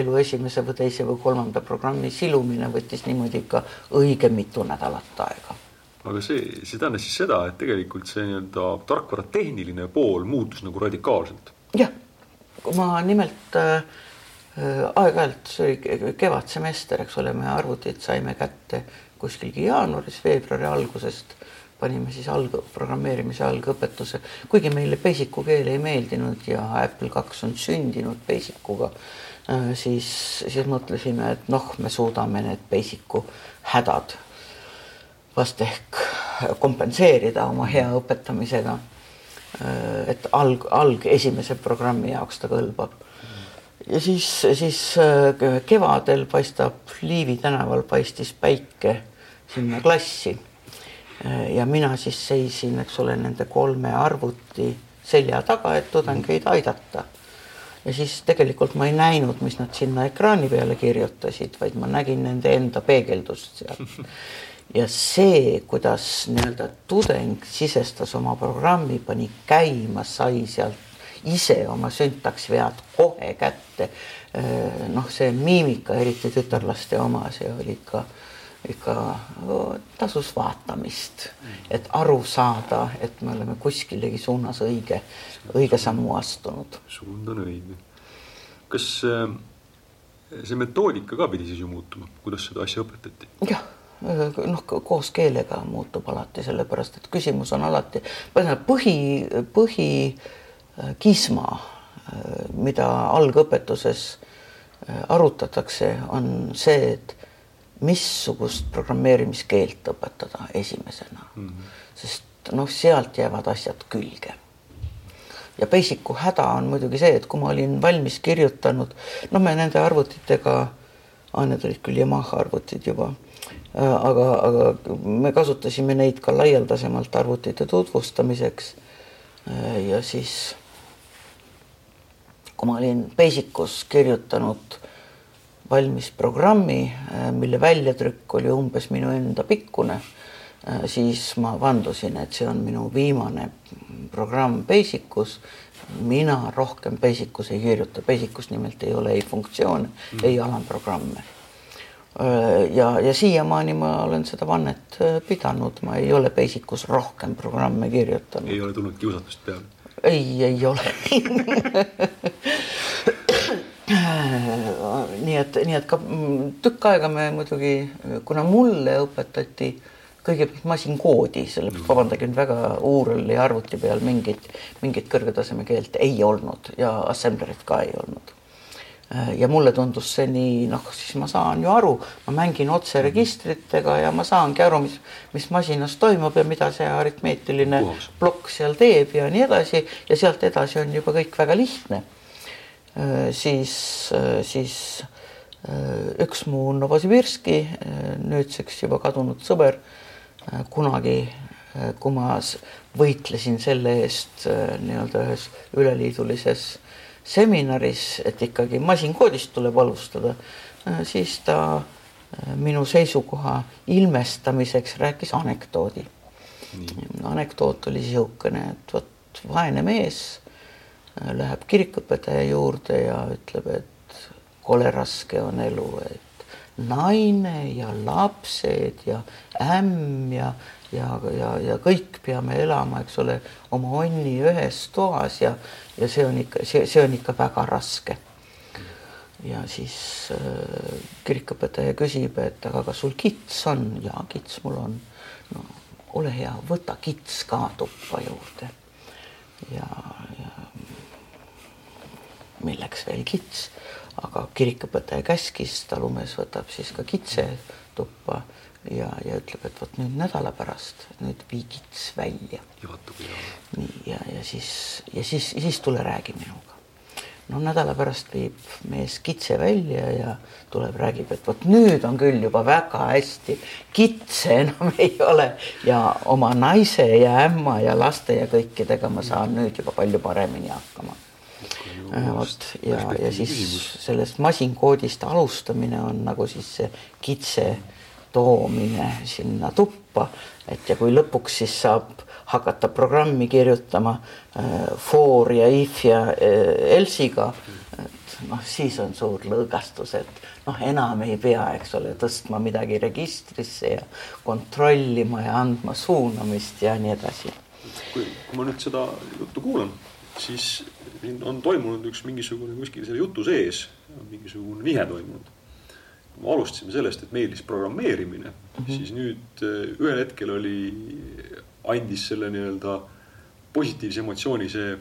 elu esimese või teise või kolmanda programmi silumine võttis niimoodi ikka õige mitu nädalat aega. Aga see, see tähendas siis seda, et tegelikult see nii-öelda tarkvara tehniline pool muutus nagu radikaalselt? jah, ma nimelt äh, aeg-ajalt, see oli kevadsemester, eks ole, me arvutid saime kätte kuskilgi jaanuaris-veebruari algusest. Panime siis alg-, programmeerimise algõpetuse, kuigi meile Basicu keel ei meeldinud ja Apple kaks on sündinud Basicuga, äh, siis, siis mõtlesime, et noh, me suudame need Basicu hädad vast ehk kompenseerida oma hea õpetamisega. Et alg, alg esimese programmi jaoks ta kõlbab. ja siis, siis äh, kevadel paistab Liivi tänaval paistis päike sinna klassi ja mina siis seisin, eks ole, nende kolme arvuti selja taga, et tudengeid aidata. ja siis tegelikult ma ei näinud, mis nad sinna ekraani peale kirjutasid, vaid ma nägin nende enda peegeldust seal. ja see, kuidas nii-öelda tudeng sisestas oma programmi, pani käima, sai sealt ise oma syntaksvead kohe kätte. noh, see miimika, eriti tütarlaste oma, see oli ikka ikka tasus vaatamist, et aru saada, et me oleme kuskilegi suunas õige, õige sammu astunud. suund on õige. kas äh, see metoodika ka pidi siis ju muutuma, kuidas seda asja õpetati? jah, noh, koos keelega muutub alati, sellepärast et küsimus on alati, põhi, põhikisma, äh, mida algõpetuses äh, arutatakse, on see, et missugust programmeerimiskeelt õpetada esimesena mm. -hmm. sest noh, sealt jäävad asjad külge. ja Basic'u häda on muidugi see, et kui ma olin valmis kirjutanud, noh, me nende arvutitega, need olid küll Yamaha arvutid juba, äh, aga, aga me kasutasime neid ka laialdasemalt arvutite tutvustamiseks. Äh, ja siis, kui ma olin Basic'us kirjutanud valmis programmi, äh, mille väljatrükk oli umbes minu enda pikkune, äh, siis ma vandusin, et see on minu viimane programm Basicus. mina rohkem Basicus ei kirjuta, Basicus nimelt ei ole ei funktsioone mm., ei alamprogramme. Äh, ja, ja siiamaani ma olen seda vannet pidanud, ma ei ole Basicus rohkem programme kirjutanud. ei ole tulnud kiusatust peale? ei, ei ole nii et, nii et ka mm, tükk aega me muidugi, kuna mulle õpetati kõigepealt masinkoodi, sellepärast vabandage nüüd väga, URL-i arvuti peal mingit, mingit kõrgetaseme keelt ei olnud ja assemblerit ka ei olnud. Ja mulle tundus see nii, noh, siis ma saan ju aru, ma mängin otse registritega ja ma saangi aru, mis, mis masinas toimub ja mida see aritmeetiline plokk seal teeb ja nii edasi. Ja sealt edasi on juba kõik väga lihtne. Äh, siis, äh, siis äh, üks mu Novosibirski nüüdseks juba kadunud sõber kunagi, kui ma võitlesin selle eest nii-öelda ühes üleliidulises seminaris, et ikkagi masinkoodist tuleb alustada, siis ta minu seisukoha ilmestamiseks rääkis anekdoodi. anekdoot oli niisugune, et vot vaene mees läheb kirikuõpetaja juurde ja ütleb, et kole raske on elu, et naine ja lapsed ja ämm ja, ja, ja, ja kõik peame elama, eks ole, oma onni ühes toas ja, ja see on ikka, see, see on ikka väga raske. ja siis äh, kirikuõpetaja küsib, et aga kas sul kits on? ja kits mul on. no ole hea, võta kits ka tuppa juurde. ja, ja milleks veel kits, aga kirikuõpetaja käskis, talumees võtab siis ka kitse tuppa ja, ja ütleb, et vot nüüd nädala pärast nüüd vii kits välja. nii ja, ja siis ja siis, siis tule räägi minuga. no nädala pärast viib mees kitse välja ja tuleb, räägib, et vot nüüd on küll juba väga hästi, kitse enam ei ole ja oma naise ja ämma ja laste ja kõikidega ma saan nüüd juba palju paremini hakkama Äh, vot ja, ja siis sellest masinkoodist alustamine on nagu siis see kitse toomine sinna tuppa, et ja kui lõpuks siis saab hakata programmi kirjutama äh, for ja if ja äh, else'iga, et noh, siis on suur lõõgastus, et noh, enam ei pea, eks ole, tõstma midagi registrisse ja kontrollima ja andma suunamist ja nii edasi. kui, ma nüüd seda juttu kuulan, siis siin on toimunud üks mingisugune kuskil selle jutu sees, mingisugune nihe toimunud. Alustasime sellest, et meeldis programmeerimine mm, -hmm. siis nüüd äh, ühel hetkel oli, andis selle nii-öelda positiivse emotsiooni see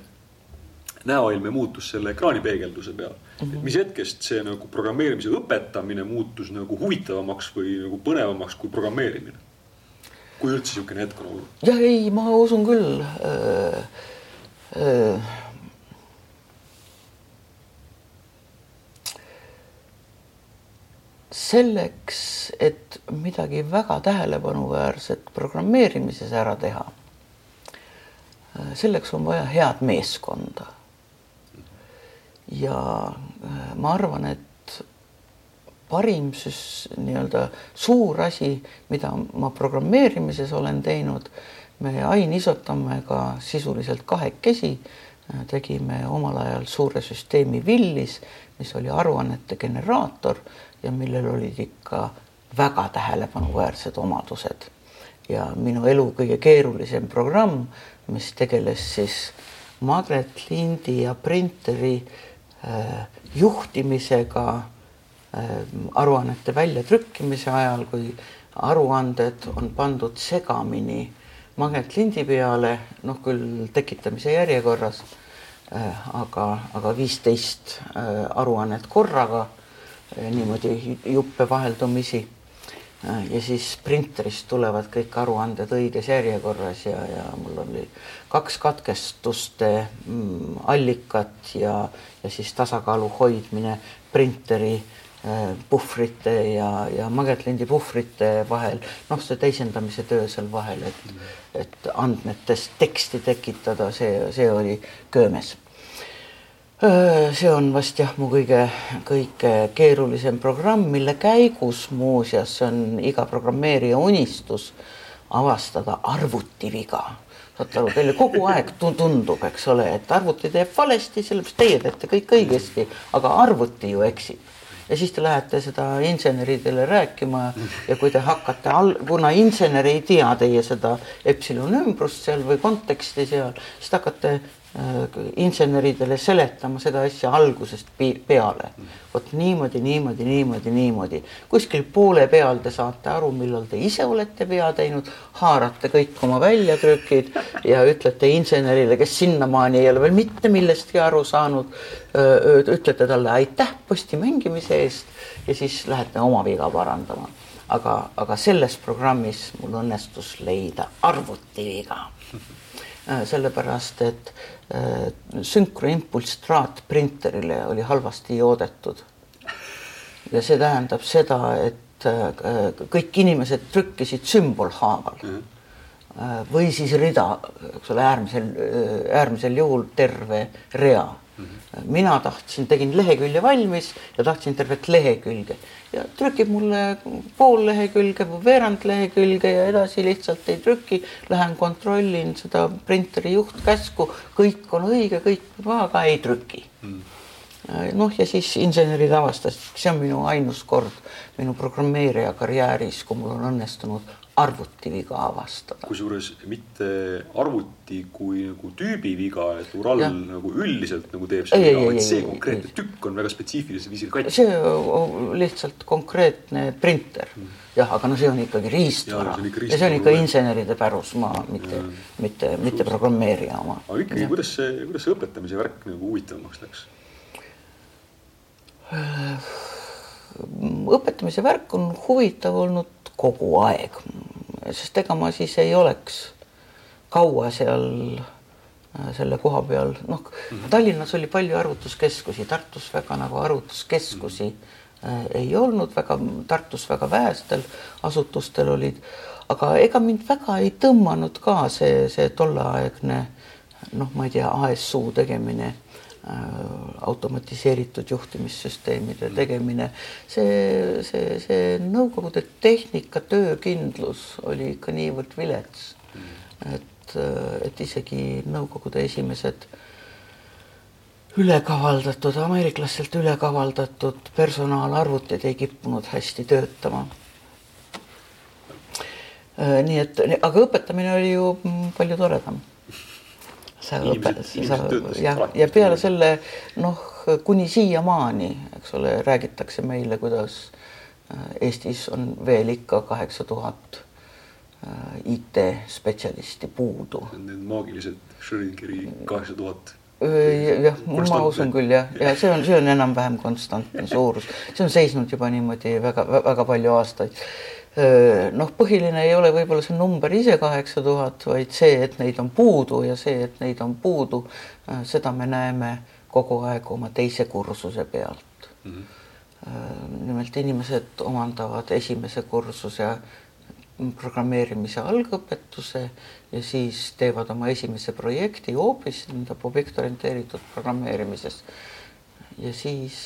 näoilme muutus selle ekraanipeegelduse peal mm. -hmm. et mis hetkest see nagu programmeerimise õpetamine muutus nagu huvitavamaks või nagu põnevamaks kui programmeerimine? kui üldse niisugune hetk on olnud? jah, ei, ma usun küll äh,. Äh, selleks, et midagi väga tähelepanuväärset programmeerimises ära teha, selleks on vaja head meeskonda. ja ma arvan, et parim süs-, nii-öelda suur asi, mida ma programmeerimises olen teinud, me Ain Isotammega sisuliselt kahekesi tegime omal ajal suure süsteemi Villis, mis oli aruannete generaator ja millel olid ikka väga tähelepanuväärsed omadused. ja minu elu kõige keerulisem programm, mis tegeles siis magnetlindi ja printeri äh, juhtimisega äh, aruannete väljatrükkimise ajal, kui aruanded on pandud segamini magnetlindi peale, noh küll tekitamise järjekorras äh,, aga, aga viisteist äh, aruannet korraga niimoodi juppe vaheldumisi. ja siis printerist tulevad kõik aruanded õiges järjekorras ja, ja mul oli kaks katkestuste mm, allikat ja, ja siis tasakaalu hoidmine printeri äh, puhvrite ja, ja magetlindi puhvrite vahel, noh, see teisendamise töö seal vahel, et, et andmetest teksti tekitada, see, see oli köömes see on vast jah, mu kõige, kõige keerulisem programm, mille käigus muuseas, see on iga programmeerija unistus avastada arvutiviga. saate aru, teile kogu aeg tundub, eks ole, et arvuti teeb valesti, sellepärast teie teete kõik õigesti, aga arvuti ju eksib ja siis te lähete seda inseneridele rääkima ja kui te hakkate all, kuna insener ei tea teie seda epsilon ümbrust seal või konteksti seal, siis te hakkate inseneridele seletama seda asja algusest peale. vot niimoodi, niimoodi, niimoodi, niimoodi. kuskil poole peal te saate aru, millal te ise olete vea teinud, haarate kõik oma väljatrükid ja ütlete insenerile, kes sinnamaani ei ole veel mitte millestki aru saanud, ütlete talle aitäh posti mängimise eest ja siis lähete oma viga parandama. aga, aga selles programmis mul õnnestus leida arvutiviga Äh, sellepärast et äh, sünkroimpulss traatprinterile oli halvasti joodetud. ja see tähendab seda, et äh, kõik inimesed trükkisid sümbolhaaval mm. -hmm. või siis rida, eks ole, äärmisel, äärmisel juhul terve rea mm. -hmm. mina tahtsin, tegin lehekülje valmis ja tahtsin tervet lehekülge ja trükib mulle pool lehekülge või veerand lehekülge ja edasi lihtsalt ei trüki. Lähen kontrollin seda printeri juhtkäsku, kõik on õige, kõik maha, aga ei trüki. Mm noh, ja siis insenerid avastasid, see on minu ainus kord minu programmeerija karjääris, kui mul on õnnestunud arvutiviga avastada. kusjuures mitte arvuti kui nagu tüübiviga, et Ural ja. nagu üldiselt nagu teeb seda viga, vaid see konkreetne tükk on väga spetsiifilisel viisil katki. see lihtsalt konkreetne printer mm. jah, aga no see on ikkagi riistvara ja, ja see on ikka inseneride pärusmaa, mitte, mitte, mitte programmeerija oma. aga ikkagi, kuidas see, kuidas see õpetamise värk nagu huvitavamaks läks? Õpetamise värk on huvitav olnud kogu aeg, sest ega ma siis ei oleks kaua seal äh, selle koha peal, noh mm -hmm. Tallinnas oli palju arvutuskeskusi, Tartus väga nagu arvutuskeskusi mm -hmm. ei olnud väga, Tartus väga vähestel asutustel olid, aga ega mind väga ei tõmmanud ka see, see tolleaegne noh, ma ei tea, ASU tegemine Äh, automatiseeritud juhtimissüsteemide tegemine, see, see, see Nõukogude tehnika töökindlus oli ikka niivõrd vilets, et, et isegi Nõukogude esimesed ülekavaldatud, ameeriklastelt ülekavaldatud personaalarvutid ei kippunud hästi töötama. Äh, nii et, aga õpetamine oli ju palju toredam sa õpetad, sa ja, ja peale selle noh, kuni siiamaani, eks ole, räägitakse meile, kuidas äh, Eestis on veel ikka kaheksa tuhat äh, IT-spetsialisti puudu. Need maagilised Schrödingeri kaheksa tuhat äh, jah, ma usun küll jah, ja see on, see on enam-vähem konstantne suurus, see on seisnud juba niimoodi väga-väga palju aastaid noh, põhiline ei ole võib-olla see number ise kaheksa tuhat, vaid see, et neid on puudu ja see, et neid on puudu, seda me näeme kogu aeg oma teise kursuse pealt mm. -hmm. nimelt inimesed omandavad esimese kursuse programmeerimise algõpetuse ja siis teevad oma esimese projekti hoopis tähendab objektorienteeritud programmeerimises. ja siis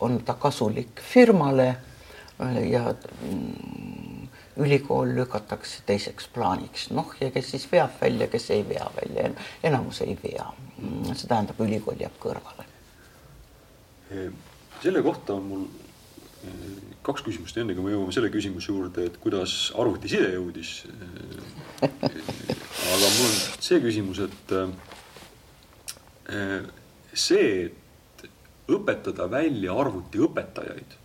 on ta kasulik firmale ja mm, ülikool lükatakse teiseks plaaniks, noh ja kes siis veab välja, kes ei vea välja, enamus ei vea. see tähendab, ülikool jääb kõrvale. selle kohta on mul kaks küsimust, enne kui me jõuame selle küsimuse juurde, et kuidas arvutiside jõudis. aga mul on see küsimus, et see, et õpetada välja arvutiõpetajaid.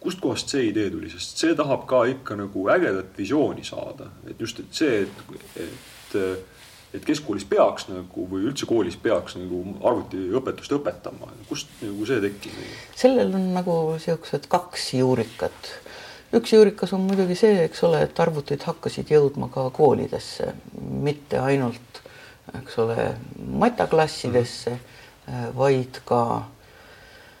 Kustkohast see idee tuli, sest see tahab ka ikka nagu ägedat visiooni saada, et just, et see, et, et et keskkoolis peaks nagu või üldse koolis peaks nagu arvutiõpetust õpetama, kust nagu see tekkis? sellel on nagu siuksed kaks juurikat. üks juurikas on muidugi see, eks ole, et arvutid hakkasid jõudma ka koolidesse, mitte ainult, eks ole, mataklassidesse mm, -hmm. vaid ka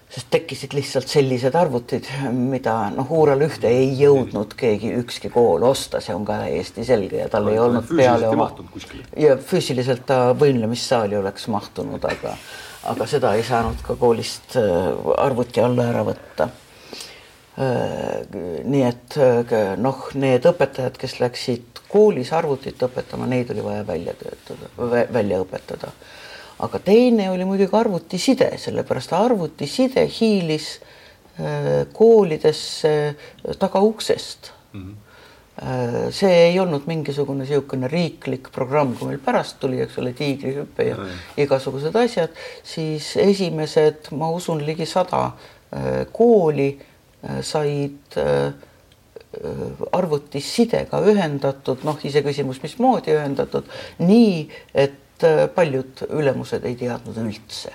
sest tekkisid lihtsalt sellised arvutid, mida noh, Uural ühte ei jõudnud keegi, ükski kool osta, see on ka täiesti selge ja tal no, ei olnud peale oma ja füüsiliselt ta võimlemissaali oleks mahtunud, aga aga seda ei saanud ka koolist äh, arvuti alla ära võtta. Äh, nii et äh, noh, need õpetajad, kes läksid koolis arvutit õpetama, neid oli vaja välja töötada, välja õpetada aga teine oli muidugi arvutiside, sellepärast arvutiside hiilis äh, koolidesse tagauksest. Mm. -hmm see ei olnud mingisugune niisugune riiklik programm, kui meil pärast tuli, eks ole, tiigrihüpe ja mm igasugused asjad, siis esimesed, ma usun, ligi sada äh, kooli said arvutisidega ühendatud, noh, iseküsimus, mismoodi ühendatud, nii et Äh, paljud ülemused ei teadnud üldse.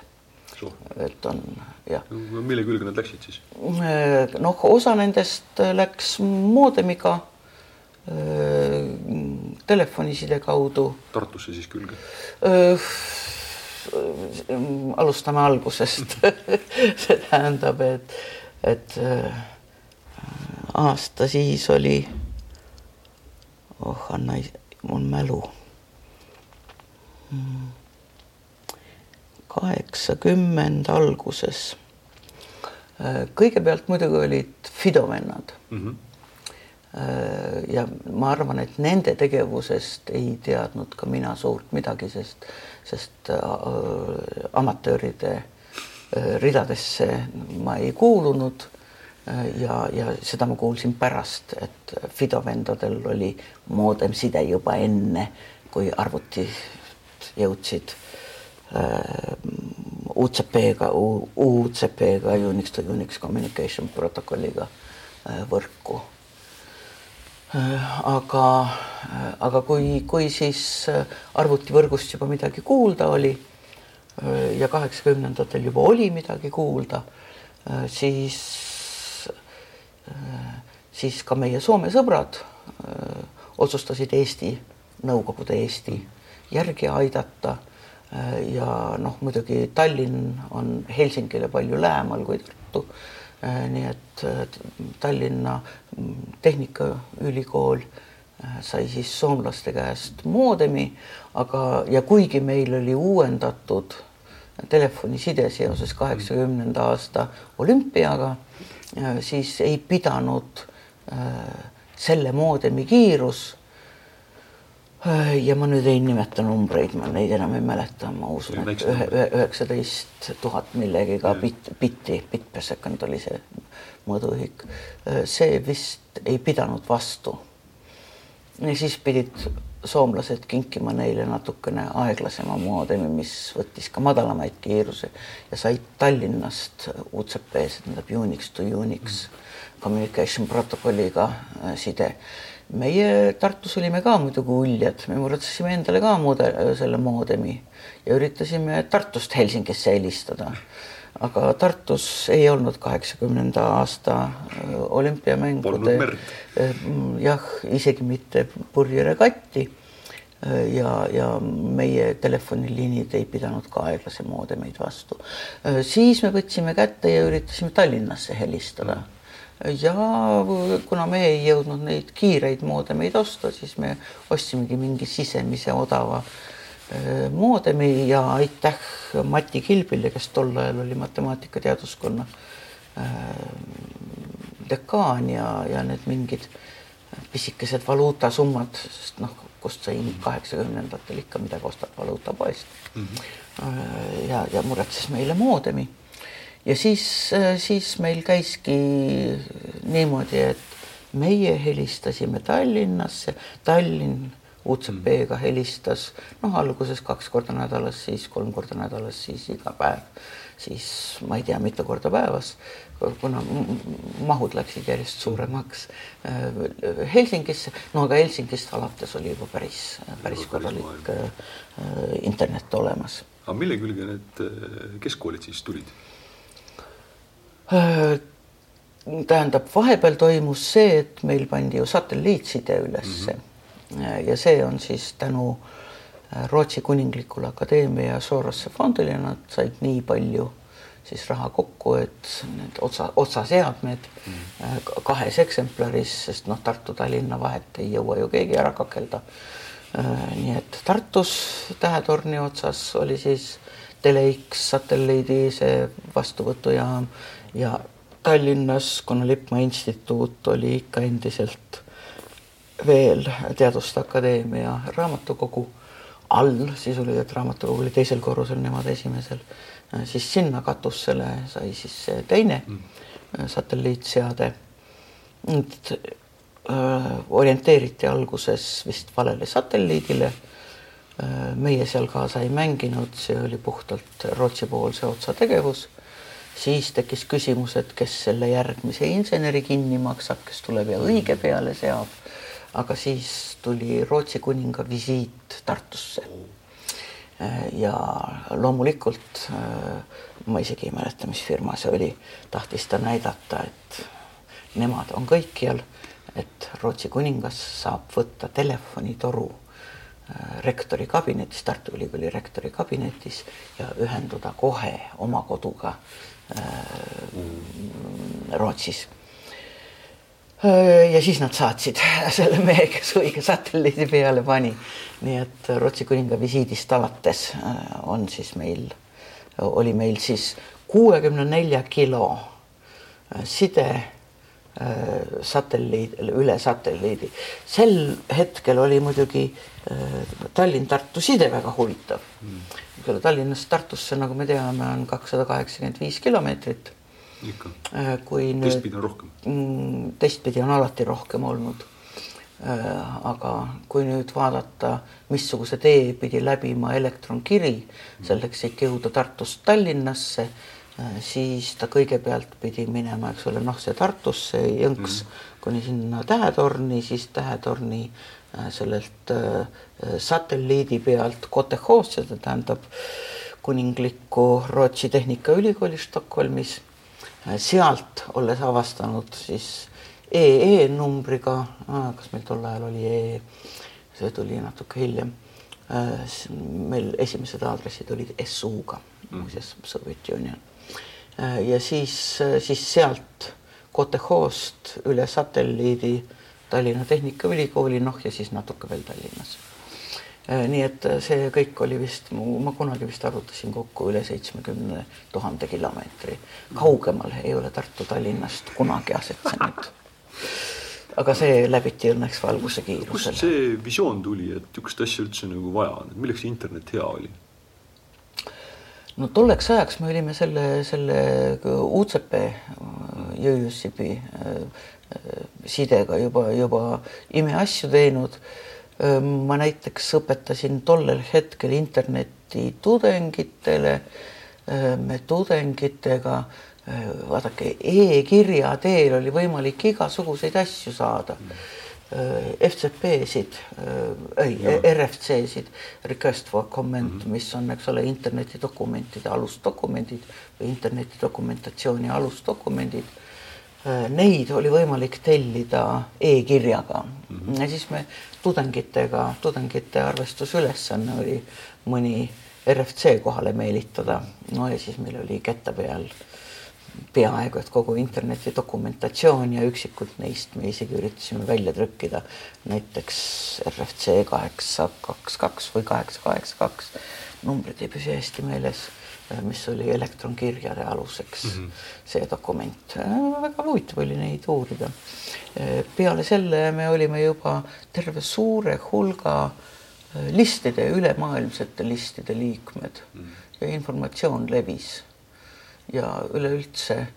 et on jah. mille külge nad läksid siis? Äh, noh, osa nendest läks moodemiga äh, telefoniside kaudu. Tartusse siis külge? alustame algusest see tähendab, et, et aasta siis oli, oh Anna, mul mälu kaheksakümmend alguses. kõigepealt muidugi olid Fido vennad mm. -hmm. ja ma arvan, et nende tegevusest ei teadnud ka mina suurt midagi, sest, sest äh, amatööride äh, ridadesse ma ei kuulunud ja, ja seda ma kuulsin pärast, et Fido vendadel oli moodemside juba enne, kui arvuti jõudsid äh, UCP-ga, UCP-ga, Unix to Unix communication protokolliga äh, võrku äh,. aga, äh, aga kui, kui siis äh, arvutivõrgust juba midagi kuulda oli äh, ja kaheksakümnendatel juba oli midagi kuulda, siis, siis ka meie Soome sõbrad otsustasid Eesti, Nõukogude Eesti järgi aidata. ja noh, muidugi Tallinn on Helsingile palju lähemal kui Tartu. nii et Tallinna Tehnikaülikool sai siis soomlaste käest moodemi, aga, ja kuigi meil oli uuendatud telefoniside seoses kaheksakümnenda aasta olümpiaga, siis ei pidanud selle moodemi kiirus ja ma nüüd ei nimeta numbreid, ma neid enam ei mäleta, ma usun, et ühe, üheksateist tuhat millegiga bitt, bitti, bitt per second oli see mõõduühik. see vist ei pidanud vastu. ja siis pidid soomlased kinkima neile natukene aeglasema moodemi, mis võttis ka madalamaid kiiruse ja said Tallinnast UCP-s, tähendab Unix to Unix communication protokolliga äh, side meie Tartus olime ka muidugi uljad, me muretsesime endale ka moode-, selle moodemi ja üritasime Tartust Helsingisse helistada. aga Tartus ei olnud kaheksakümnenda aasta äh, olümpiamängude äh, jah, isegi mitte purjeregatti. ja, ja meie telefoniliinid ei pidanud ka aeglase moodemeid vastu. siis me võtsime kätte ja üritasime Tallinnasse helistada ja kuna me ei jõudnud neid kiireid moodemeid osta, siis me ostsimegi mingi sisemise odava moodemi ja aitäh Mati Kilbile, kes tol ajal oli matemaatikateaduskonna dekaan ja, ja need mingid pisikesed valuutasummad, sest noh, kust sai kaheksakümnendatel ikka midagi ostab valuutapoest mm. -hmm. ja, ja muretses meile moodemi ja siis, äh, siis meil käiski niimoodi, et meie helistasime Tallinnasse, Tallinn UCP-ga helistas noh, alguses kaks korda nädalas, siis kolm korda nädalas, siis iga päev, siis ma ei tea, mitu korda päevas, kuna mahud läksid järjest suuremaks äh, Helsingisse, no aga Helsingist alates oli juba päris, päris korralik äh, internet olemas. aga mille külge need keskkoolid siis tulid? Äh, tähendab, vahepeal toimus see, et meil pandi ju satelliitside ülesse mm -hmm. ja see on siis tänu äh, Rootsi Kuninglikule Akadeemia Sorosse fondile, nad said nii palju siis raha kokku, et need otsa, otsaseadmed mm -hmm. kahes eksemplaris, sest noh, Tartu-Tallinna vahet ei jõua ju keegi ära kakelda. nii et Tartus Tähetorni otsas oli siis Tele-X satelliidi see vastuvõtujaam ja Tallinnas, kuna Lippmaa instituut oli ikka endiselt veel Teaduste Akadeemia raamatukogu all, sisuliselt raamatukogu oli teisel korrusel, nemad esimesel, siis sinna katusele sai siis teine mm. satelliitseade. äh, orienteeriti alguses vist valele satelliidile äh,. meie seal kaasa ei mänginud, see oli puhtalt Rootsi-poolse otsa tegevus siis tekkis küsimus, et kes selle järgmise inseneri kinni maksab, kes tuleb ja õige peale seab. aga siis tuli Rootsi kuninga visiit Tartusse. ja loomulikult ma isegi ei mäleta, mis firma see oli, tahtis ta näidata, et nemad on kõikjal, et Rootsi kuningas saab võtta telefonitoru rektori kabinetis, Tartu Ülikooli rektori kabinetis ja ühenduda kohe oma koduga Äh, Rootsis. Äh, ja siis nad saatsid selle mehe, kes õige satelliidi peale pani. nii et Rootsi kuninga visiidist alates äh, on siis meil, oli meil siis kuuekümne nelja kilo side satelliid, üle satelliidi. sel hetkel oli muidugi Tallinn-Tartu side väga huvitav mm küll Tallinnast Tartusse, nagu me teame, on kakssada kaheksakümmend viis kilomeetrit. Äh, kui nüüd. teistpidi on rohkem. Mm, teistpidi on alati rohkem olnud. Äh, aga kui nüüd vaadata, missuguse tee pidi läbima elektronkiri selleks, et jõuda Tartust Tallinnasse, äh, siis ta kõigepealt pidi minema, eks ole, noh, see Tartusse jõnks mm -hmm. kuni sinna Tähetorni, siis Tähetorni Äh, sellelt satelliidi pealt KTH-sse, see tähendab kuninglikku Rootsi Tehnikaülikooli Stockholmis. Äh, sealt olles avastanud siis EE numbriga, kas meil tol ajal oli EE, see tuli natuke hiljem. meil esimesed aadressid olid SU-ga, muuseas Soviet Union. ja siis, siis sealt KTH-st üle satelliidi Tallinna Tehnikaülikooli, noh ja siis natuke veel Tallinnas. Äh, nii et äh, see kõik oli vist, ma kunagi vist arvutasin kokku üle seitsmekümne tuhande kilomeetri. kaugemal ei ole Tartu Tallinnast kunagi asetsenud. aga see läbiti õnneks valguse kiirusel. kust see visioon tuli, et niisugust asja üldse nagu vaja on, et milleks internet hea oli? no tolleks ajaks me olime selle, selle UCP, Jõjõssipi sidega juba, juba imeasju teinud. Ma näiteks õpetasin tollel hetkel internetti tudengitele. me tudengitega, vaadake e-kirja teel oli võimalik igasuguseid asju saada FCP-sid, ei RFC-sid, request for comment mm, -hmm. mis on, eks ole, internetidokumentide alusdokumendid või interneti dokumentatsiooni alusdokumendid Neid oli võimalik tellida e-kirjaga mm -hmm. ja siis me tudengitega, tudengite arvestusülesanne oli mõni RFC kohale meelitada. no ja siis meil oli kätte peal peaaegu et kogu interneti dokumentatsioon ja üksikud neist me isegi üritasime välja trükkida. näiteks RFC kaheksa kaks kaks või kaheksa kaheksa kaks, numbrid ei püsi hästi meeles, mis oli elektronkirjade aluseks mm, -hmm. see dokument. väga huvitav oli neid uurida. peale selle me olime juba terve suure hulga listide, ülemaailmsete listide liikmed mm -hmm. ja informatsioon levis ja üleüldse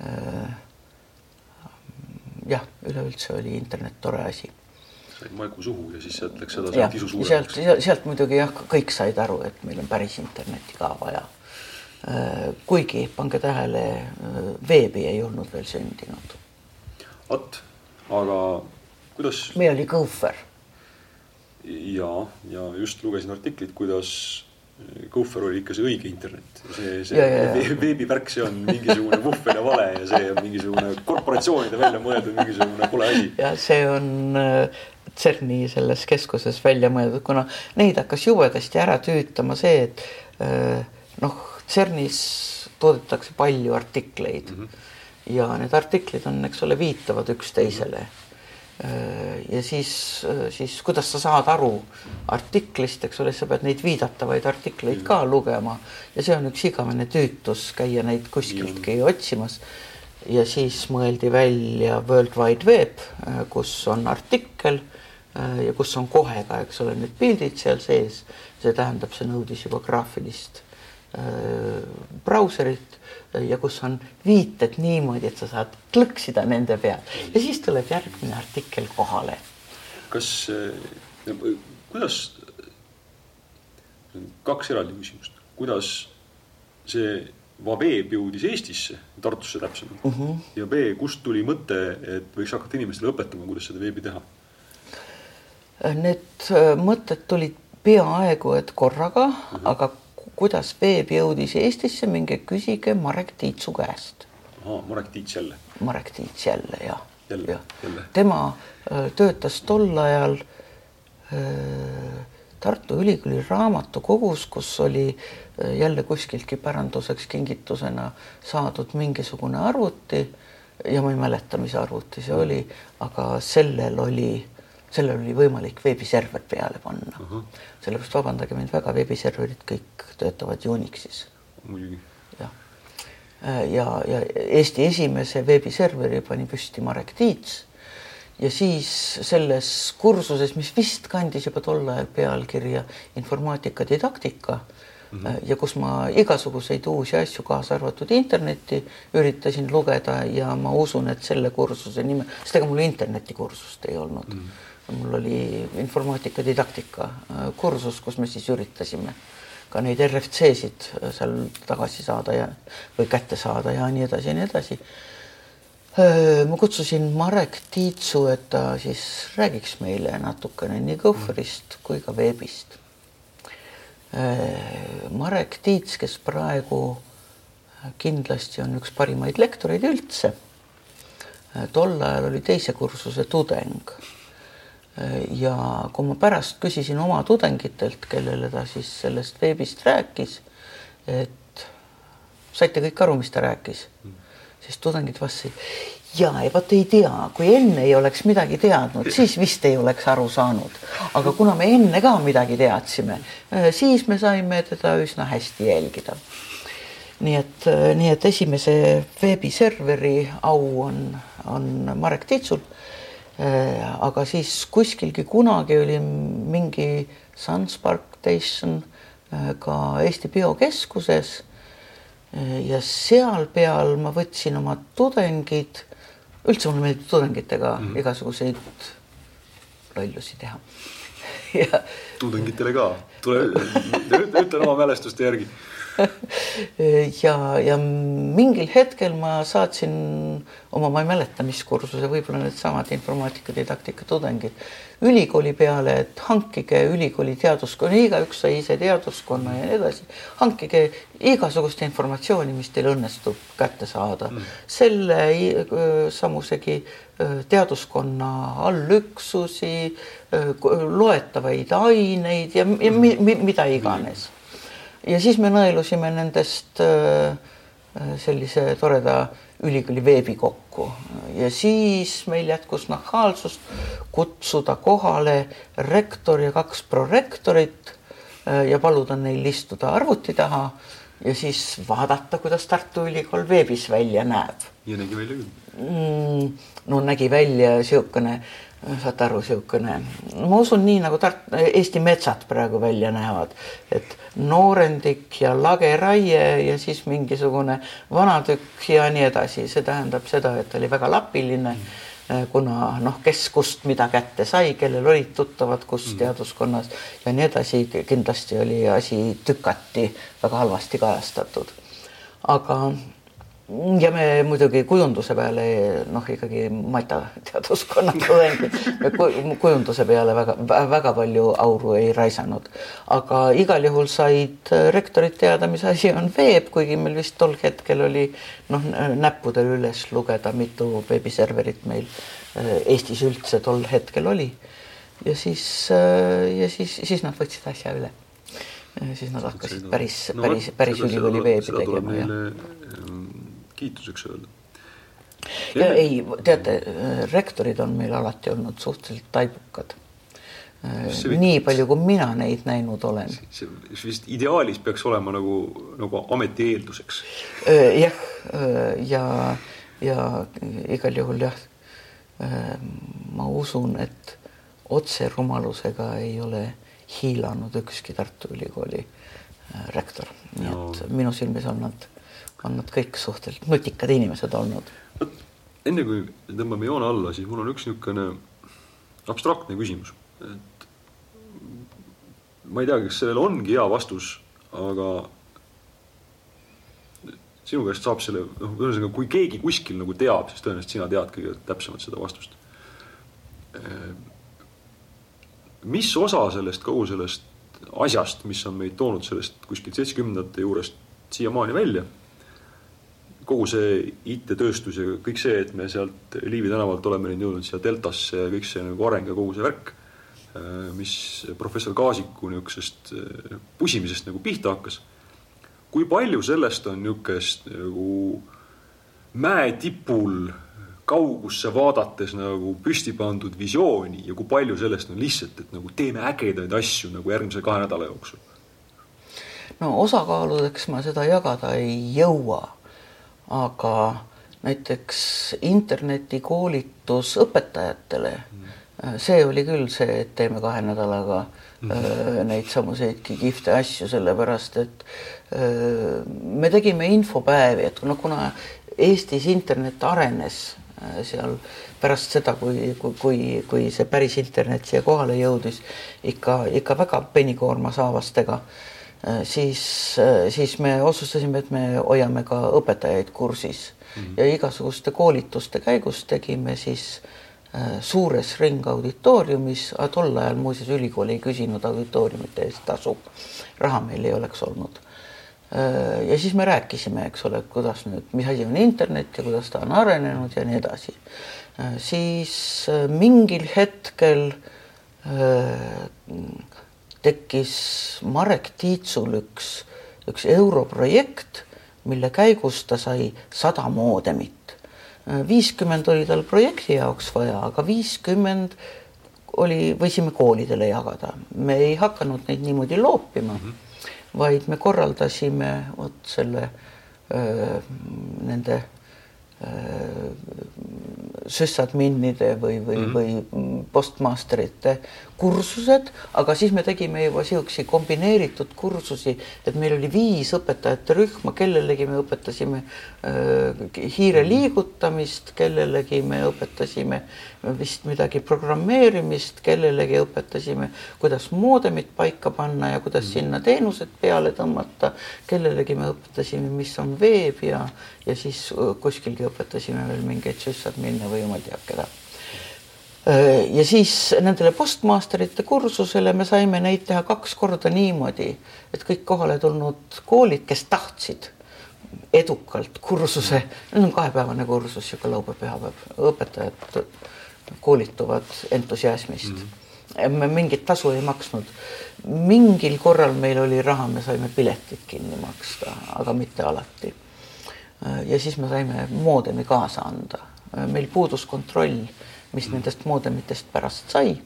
äh, jah, üleüldse oli internet tore asi. said maigu suhu ja siis sealt läks edasi tisu suuremaks. sealt, sealt muidugi jah, kõik said aru, et meil on päris internetti ka vaja äh,. Kuigi pange tähele, äh, veebi ei olnud veel sündinud. vot, aga kuidas? meil oli Gopher. ja, ja just lugesin artiklit, kuidas Gopher oli ikka see õige internet, see, see veebivärk, see on mingisugune vuhvel ja vale ja see on mingisugune korporatsioonide välja mõeldud mingisugune kole asi. ja see on äh, CERN-i selles keskuses välja mõeldud, kuna neid hakkas jubedasti ära tüütama see, et äh, noh, CERN-is toodetakse palju artikleid mm -hmm. ja need artiklid on, eks ole, viitavad üksteisele mm. -hmm ja siis, äh, siis kuidas sa saad aru artiklist, eks ole, sa pead neid viidatavaid artikleid ka lugema ja see on üks igavene tüütus käia neid kuskiltki otsimas. ja siis mõeldi välja World Wide Web, äh, kus on artikkel ja kus on kohe ka, eks ole, need pildid seal sees. see tähendab, see nõudis juba graafilist brauserit ja kus on viited niimoodi, et sa saad klõksida nende peal ja siis tuleb järgmine artikkel kohale. kas, äh, kuidas, kaks eraldi küsimust, kuidas see Vaveeb jõudis Eestisse, Tartusse täpsemalt uh mhm. -huh. ja B, kust tuli mõte, et võiks hakata inimestele õpetama, kuidas seda veebi teha? Need äh, mõtted tulid peaaegu et korraga uh, mhm. -huh. aga kuidas veeb jõudis Eestisse, minge küsige Marek Tiitsu käest. Marek Tiits jälle? Marek Tiits jälle, jah. ja. tema äh, töötas tol ajal äh, Tartu Ülikooli raamatukogus, kus oli äh, jälle kuskiltki päranduseks kingitusena saadud mingisugune arvuti ja ma ei mäleta, mis arvuti see oli, aga sellel oli sellel oli võimalik veebiserver peale panna uh. -huh. sellepärast vabandage mind väga, veebiserverid kõik töötavad Unixis. muidugi. jah. ja, ja Eesti esimese veebiserveri pani püsti Marek Tiits ja siis selles kursuses, mis vist kandis juba tol ajal pealkirja informaatika didaktika mm -hmm. ja kus ma igasuguseid uusi asju, kaasa arvatud internetti, üritasin lugeda ja ma usun, et selle kursuse nime, sest ega mul internetikursust ei olnud mm. -hmm mul oli informaatika didaktika äh, kursus, kus me siis üritasime ka neid RFC-sid äh, seal tagasi saada ja või kätte saada ja nii edasi ja nii edasi. Äh, ma kutsusin Marek Tiitsu, et ta siis räägiks meile natukene nii Gopherist kui ka veebist. Marek Tiits, kes praegu kindlasti on üks parimaid lektoreid üldse. tol ajal oli teise kursuse tudeng ja kui ma pärast küsisin oma tudengitelt, kellele ta siis sellest veebist rääkis, et saite kõik aru, mis ta rääkis, siis tudengid vastasid, ja vot ei tea, kui enne ei oleks midagi teadnud, siis vist ei oleks aru saanud. aga kuna me enne ka midagi teadsime, siis me saime teda üsna hästi jälgida. nii et, nii et esimese veebiserveri au on, on Marek Titsul Äh, aga siis kuskilgi kunagi oli mingi Sunspark Station äh, ka Eesti Biokeskuses. Äh, ja seal peal ma võtsin oma tudengid, üldse mulle meeldib tudengitega mm -hmm. igasuguseid lollusi teha ja. tudengitele ka, tule, ütlen oma mälestuste järgi ja, ja mingil hetkel ma saatsin oma, ma ei mäleta, mis kursuse, võib-olla needsamad informaatika didaktika tudengid ülikooli peale, et hankige ülikooli teaduskonna, igaüks sai ise teaduskonna ja nii edasi, hankige igasugust informatsiooni, mis teil õnnestub kätte saada. Mm.. selle samusegi teaduskonna allüksusi, loetavaid aineid ja, ja mi, mi, mida iganes. Ja siis me nõelusime nendest sellise toreda ülikooli veebi kokku ja siis meil jätkus nahaalsust kutsuda kohale rektor ja kaks prorektorit äh, ja paluda neil istuda arvuti taha ja siis vaadata, kuidas Tartu Ülikool veebis välja näeb. ja nägi välja küll mm,? no nägi välja niisugune saate aru, niisugune, ma usun, nii nagu Tart-, Eesti metsad praegu välja näevad, et noorendik ja lageraie ja siis mingisugune vanatükk ja nii edasi, see tähendab seda, et oli väga lapiline mm. kuna noh, kes kust mida kätte sai, kellel olid tuttavad kus mm. teaduskonnas ja nii edasi, kindlasti oli asi tükati väga halvasti kajastatud. aga ja me muidugi kujunduse peale noh, ikkagi Mata teaduskonna tudengid, kujunduse peale väga-väga palju auru ei raisanud, aga igal juhul said rektorid teada, mis asi on veeb, kuigi meil vist tol hetkel oli noh, näppudel üles lugeda, mitu veebiserverit meil äh, Eestis üldse tol hetkel oli. ja siis, äh, ja siis, siis nad võtsid asja üle. siis nad hakkasid päris päris, päris ülikooli veebi tegema ja kiituseks öelda. ja ei, teate, rektorid on meil alati olnud suhteliselt taibukad. See, nii palju, kui mina neid näinud olen. see vist ideaalis peaks olema nagu, nagu ameti eelduseks. jah, ja, ja igal juhul jah, ma usun, et otserumalusega ei ole hiilanud ükski Tartu Ülikooli rektor, nii no. et minu silmis on nad on nad kõik suhteliselt nutikad inimesed olnud. enne kui tõmbame joone alla, siis mul on üks niisugune abstraktne küsimus, et ma ei tea, kas sellel ongi hea vastus, aga sinu käest saab selle, noh, ühesõnaga, kui keegi kuskil nagu teab, siis tõenäoliselt sina tead kõige täpsemalt seda vastust. mis osa sellest, kogu sellest asjast, mis on meid toonud sellest kuskilt seitsmekümnendate juurest siiamaani välja kogu see IT-tööstus ja kõik see, et me sealt Liivi tänavalt oleme nüüd jõudnud siia Deltasse ja kõik see nagu areng ja kogu see värk, äh, mis professor Kaasiku niisugusest äh, pusimisest nagu pihta hakkas. kui palju sellest on niisugust nagu mäetipul kaugusse vaadates nagu püsti pandud visiooni ja kui palju sellest on lihtsalt, et nagu teeme ägedaid asju nagu järgmise kahe nädala jooksul? no osakaaludeks ma seda jagada ei jõua aga näiteks internetikoolitus õpetajatele mm., see oli küll see, et teeme kahe nädalaga mm neid samuseid kihvte asju, sellepärast et öö, me tegime infopäevi, et noh, kuna Eestis internet arenes seal pärast seda, kui, kui, kui, kui see päris internet siia kohale jõudis, ikka, ikka väga penikoorma saavastega Äh, siis, äh, siis me otsustasime, et me hoiame ka õpetajaid kursis mm -hmm. ja igasuguste koolituste käigus tegime siis äh, suures ringauditooriumis, tol ajal muuseas ülikool ei küsinud auditooriumite eest tasu, raha meil ei oleks olnud. ja siis me rääkisime, eks ole, kuidas nüüd, mis asi on internet ja kuidas ta on arenenud ja nii edasi. siis mingil hetkel tekkis Marek Tiitsul üks, üks europrojekt, mille käigus ta sai sada moodemit. viiskümmend oli tal projekti jaoks vaja, aga viiskümmend oli, võisime koolidele jagada. me ei hakanud neid niimoodi loopima mm, -hmm. vaid me korraldasime vot selle öö, nende süssadminnide või, või mm, -hmm. või postmasterite kursused, aga siis me tegime juba siukseid kombineeritud kursusi, et meil oli viis õpetajate rühma, kellelegi me õpetasime äh, hiire liigutamist, kellelegi me õpetasime vist midagi programmeerimist, kellelegi õpetasime, kuidas moodemit paika panna ja kuidas sinna teenused peale tõmmata, kellelegi me õpetasime, mis on veeb ja, ja siis kuskilgi õpetasime veel mingeid süssadminne või jumal teab keda. Ja siis nendele postmasterite kursusele me saime neid teha kaks korda niimoodi, et kõik kohale tulnud koolid, kes tahtsid edukalt kursuse, see on kahepäevane kursus, niisugune laupäev-pühapäev, õpetajad koolituvad entusiasmist mm. me mingit tasu ei maksnud. mingil korral meil oli raha, me saime piletid kinni maksta, aga mitte alati. ja siis me saime moodemi kaasa anda. meil puudus kontroll, mis nendest moodemitest pärast sai.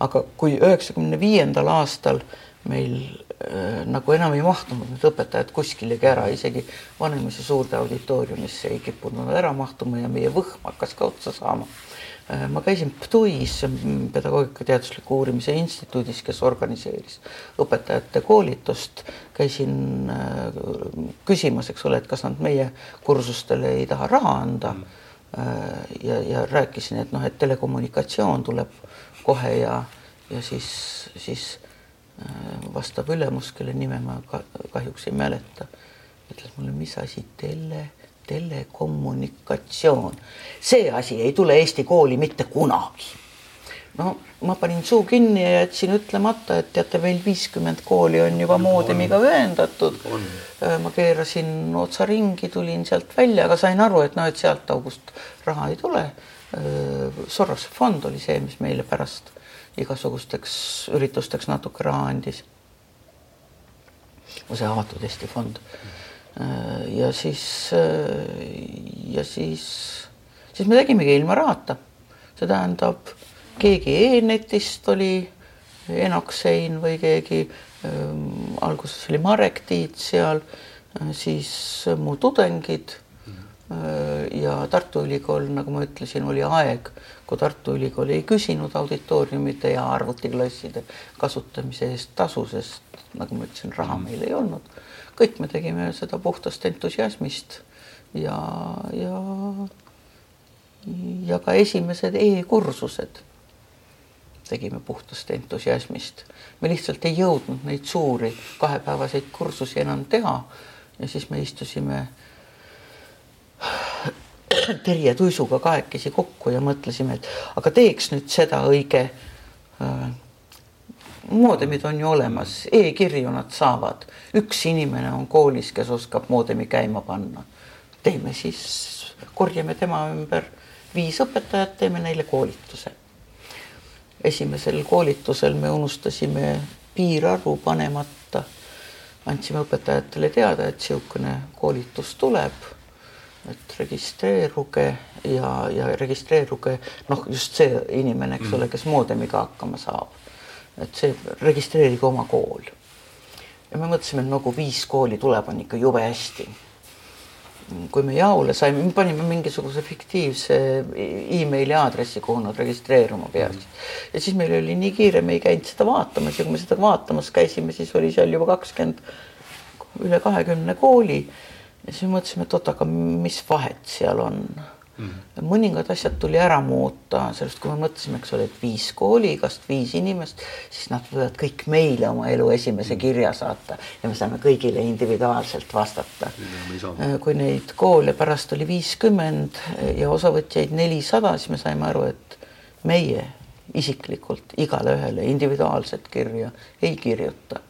aga kui üheksakümne viiendal aastal meil äh, nagu enam ei mahtunud need õpetajad kuskilegi ära, isegi Vanemuise suurde auditooriumisse ei kippunud ära mahtuma ja meie võhm hakkas ka otsa saama ma käisin PTUis, pedagoogika teadusliku uurimise instituudis, kes organiseeris õpetajate koolitust, käisin äh, küsimas, eks ole, et kas nad meie kursustele ei taha raha anda. Mm.. ja, ja rääkisin, et noh, et telekommunikatsioon tuleb kohe ja, ja siis, siis vastav ülemus, kelle nime ma kahjuks ei mäleta, ütles mulle, mis asi tele telekommunikatsioon, see asi ei tule Eesti kooli mitte kunagi. no ma panin suu kinni ja jätsin ütlemata, et teate, meil viiskümmend kooli on juba moodemiga ühendatud. Ma keerasin otsa ringi, tulin sealt välja, aga sain aru, et noh, et sealt august raha ei tule. Sorose fond oli see, mis meile pärast igasugusteks üritusteks natuke raha andis. see avatud Eesti fond Äh, ja siis, äh, ja siis, siis me tegimegi ilma rahata. see tähendab, keegi e-netist oli Enoxein või keegi ähm,, alguses oli Marek Tiit seal, äh, siis mu tudengid ja Tartu Ülikool, nagu ma ütlesin, oli aeg, kui Tartu Ülikool ei küsinud auditooriumite ja arvutiklasside kasutamise eest tasu, sest nagu ma ütlesin, raha meil ei olnud kõik me tegime seda puhtast entusiasmist ja, ja, ja ka esimesed e-kursused tegime puhtast entusiasmist. me lihtsalt ei jõudnud neid suuri kahepäevaseid kursusi enam teha ja siis me istusime Terje Tuisuga kahekesi kokku ja mõtlesime, et aga teeks nüüd seda õige äh, moodemid on ju olemas e, e-kirju nad saavad, üks inimene on koolis, kes oskab moodemi käima panna. teeme siis, korjame tema ümber viis õpetajat, teeme neile koolituse. esimesel koolitusel me unustasime piirarvu panemata. andsime õpetajatele teada, et niisugune koolitus tuleb et registreeruge ja, ja registreeruge noh, just see inimene, eks ole, kes moodemiga hakkama saab et see, registreerige oma kool. ja me mõtlesime, et no kui viis kooli tuleb, on ikka jube hästi. kui me jaole saime, me panime mingisuguse fiktiivse emaili aadressi, kuhu nad registreeruma peaksid. ja siis meil oli nii kiire, me ei käinud seda vaatamas ja kui me seda vaatamas käisime, siis oli seal juba kakskümmend, üle kahekümne kooli. ja siis me mõtlesime, et oot, aga mis vahet seal on mm.. mõningad asjad tuli ära muuta, sellest kui me mõtlesime, eks ole, et viis kooliigast, viis inimest, siis nad võivad kõik meile oma elu esimese mhm. kirja saata ja me saame kõigile individuaalselt vastata. Äh, kui neid koole pärast oli viiskümmend ja osavõtjaid nelisada, siis me saime aru, et meie isiklikult igale ühele individuaalset kirja ei kirjuta.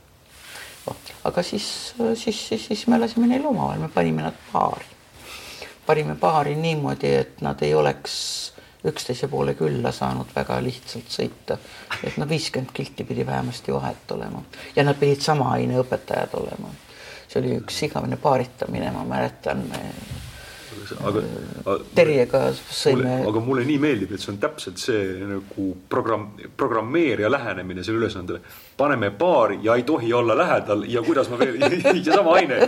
aga siis, siis, siis, siis me lasime neil omavahel, me panime nad paari panime paari niimoodi, et nad ei oleks üksteise poole külla saanud väga lihtsalt sõita. et no viiskümmend kilti pidi vähemasti vahet olema ja nad pidid sama aine õpetajad olema. see oli üks igavene paaritamine, ma mäletan. Aga, aga Terjega sõime. aga mulle nii meeldib, et see on täpselt see nagu programm, programmeerija lähenemine sellele ülesandele. paneme paari ja ei tohi olla lähedal ja kuidas ma veel ja sama aine.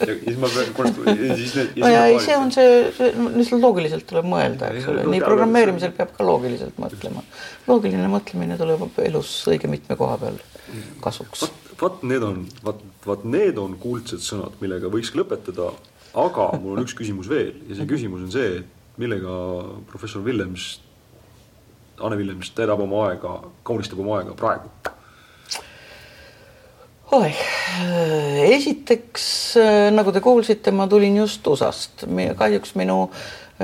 ja siis ma pean konstru-, ja siis need. no ja ei, see on see, see lihtsalt loogiliselt tuleb mõelda, eks ole, nii programmeerimisel peab ka loogiliselt mõtlema. loogiline mõtlemine tuleb elus õige mitme koha peal kasuks. vot need on, vot, vot need on kuldsed sõnad, millega võiks lõpetada aga mul on üks küsimus veel ja see küsimus on see, et millega professor Villems, Anne Villems täidab oma aega, kaunistab oma aega praegu? oih, esiteks nagu te kuulsite, ma tulin just USA-st, kahjuks minu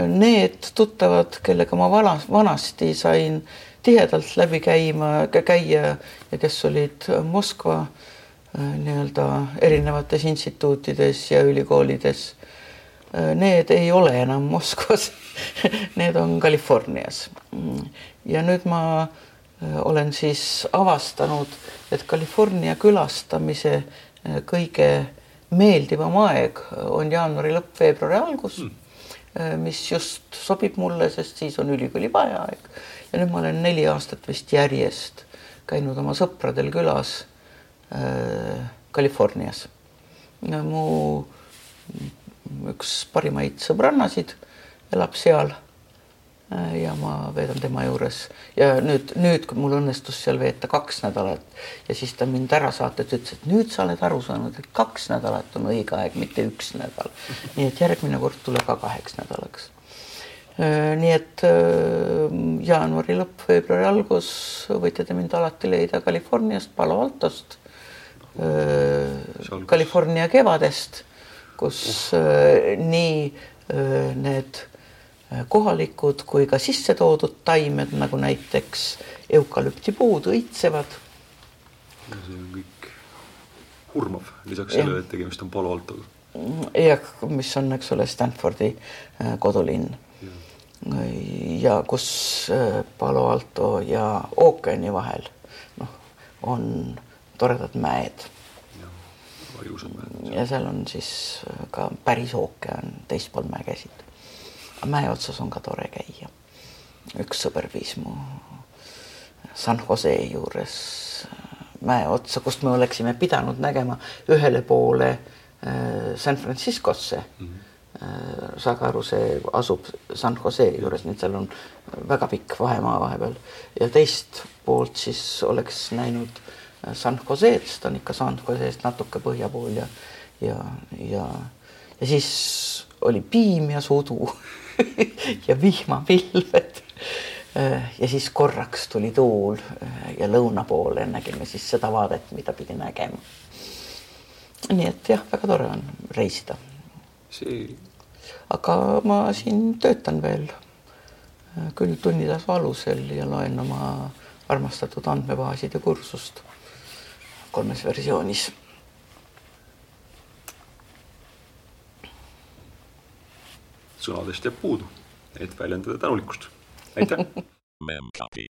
need tuttavad, kellega ma vana, vanasti sain tihedalt läbi käima, käia ja kes olid Moskva nii-öelda erinevates instituutides ja ülikoolides Äh, need ei ole enam Moskvas Need on Californias. ja nüüd ma äh, olen siis avastanud, et California külastamise äh, kõige meeldivam aeg on jaanuari lõpp, veebruari algus mm., mis just sobib mulle, sest siis on ülikooli vaheaeg. ja nüüd ma olen neli aastat vist järjest käinud oma sõpradel külas äh, Californias. mu üks parimaid sõbrannasid elab seal. ja ma veedan tema juures ja nüüd, nüüd, kui mul õnnestus seal veeta kaks nädalat ja siis ta mind ära saates ütles, et nüüd sa oled aru saanud, et kaks nädalat on õige aeg, mitte üks nädal. nii et järgmine kord tule ka kaheks nädalaks nii et jaanuari lõpp, veebruari algus võite te mind alati leida Californiast, Palo Altost, California kevadest kus äh, nii äh, need äh, kohalikud kui ka sisse toodud taimed nagu näiteks eukalüptipuud õitsevad. see on kõik hurmav, lisaks sellele, et tegemist on Palo Altoga. jah, mis on, eks ole, Stanfordi kodulinn. ja kus Palo Alto ja ookeani vahel noh, on toredad mäed ilusad mäed. ja seal on siis äh, ka päris ookean teispool mägesid. mäe otsas on ka tore käia. üks sõber viis mu San Jose juures äh, mäe otsa, kust me oleksime pidanud nägema ühele poole äh, San Franciscosse mm. -hmm saage aru, see asub San Jose juures, nii et seal on väga pikk vahemaa vahepeal ja teist poolt siis oleks näinud San Jose'd, ta on ikka San Jose'st natuke põhja pool ja, ja, ja, ja siis oli piim ja sudu ja vihmapilved. ja siis korraks tuli tuul ja lõuna poole nägime siis seda vaadet, mida pidi nägema. nii et jah, väga tore on reisida. aga ma siin töötan veel küll tunnitasu alusel ja loen oma armastatud andmebaaside kursust kolmes versioonis. sõnadest jääb puudu, et väljendada tänulikkust. aitäh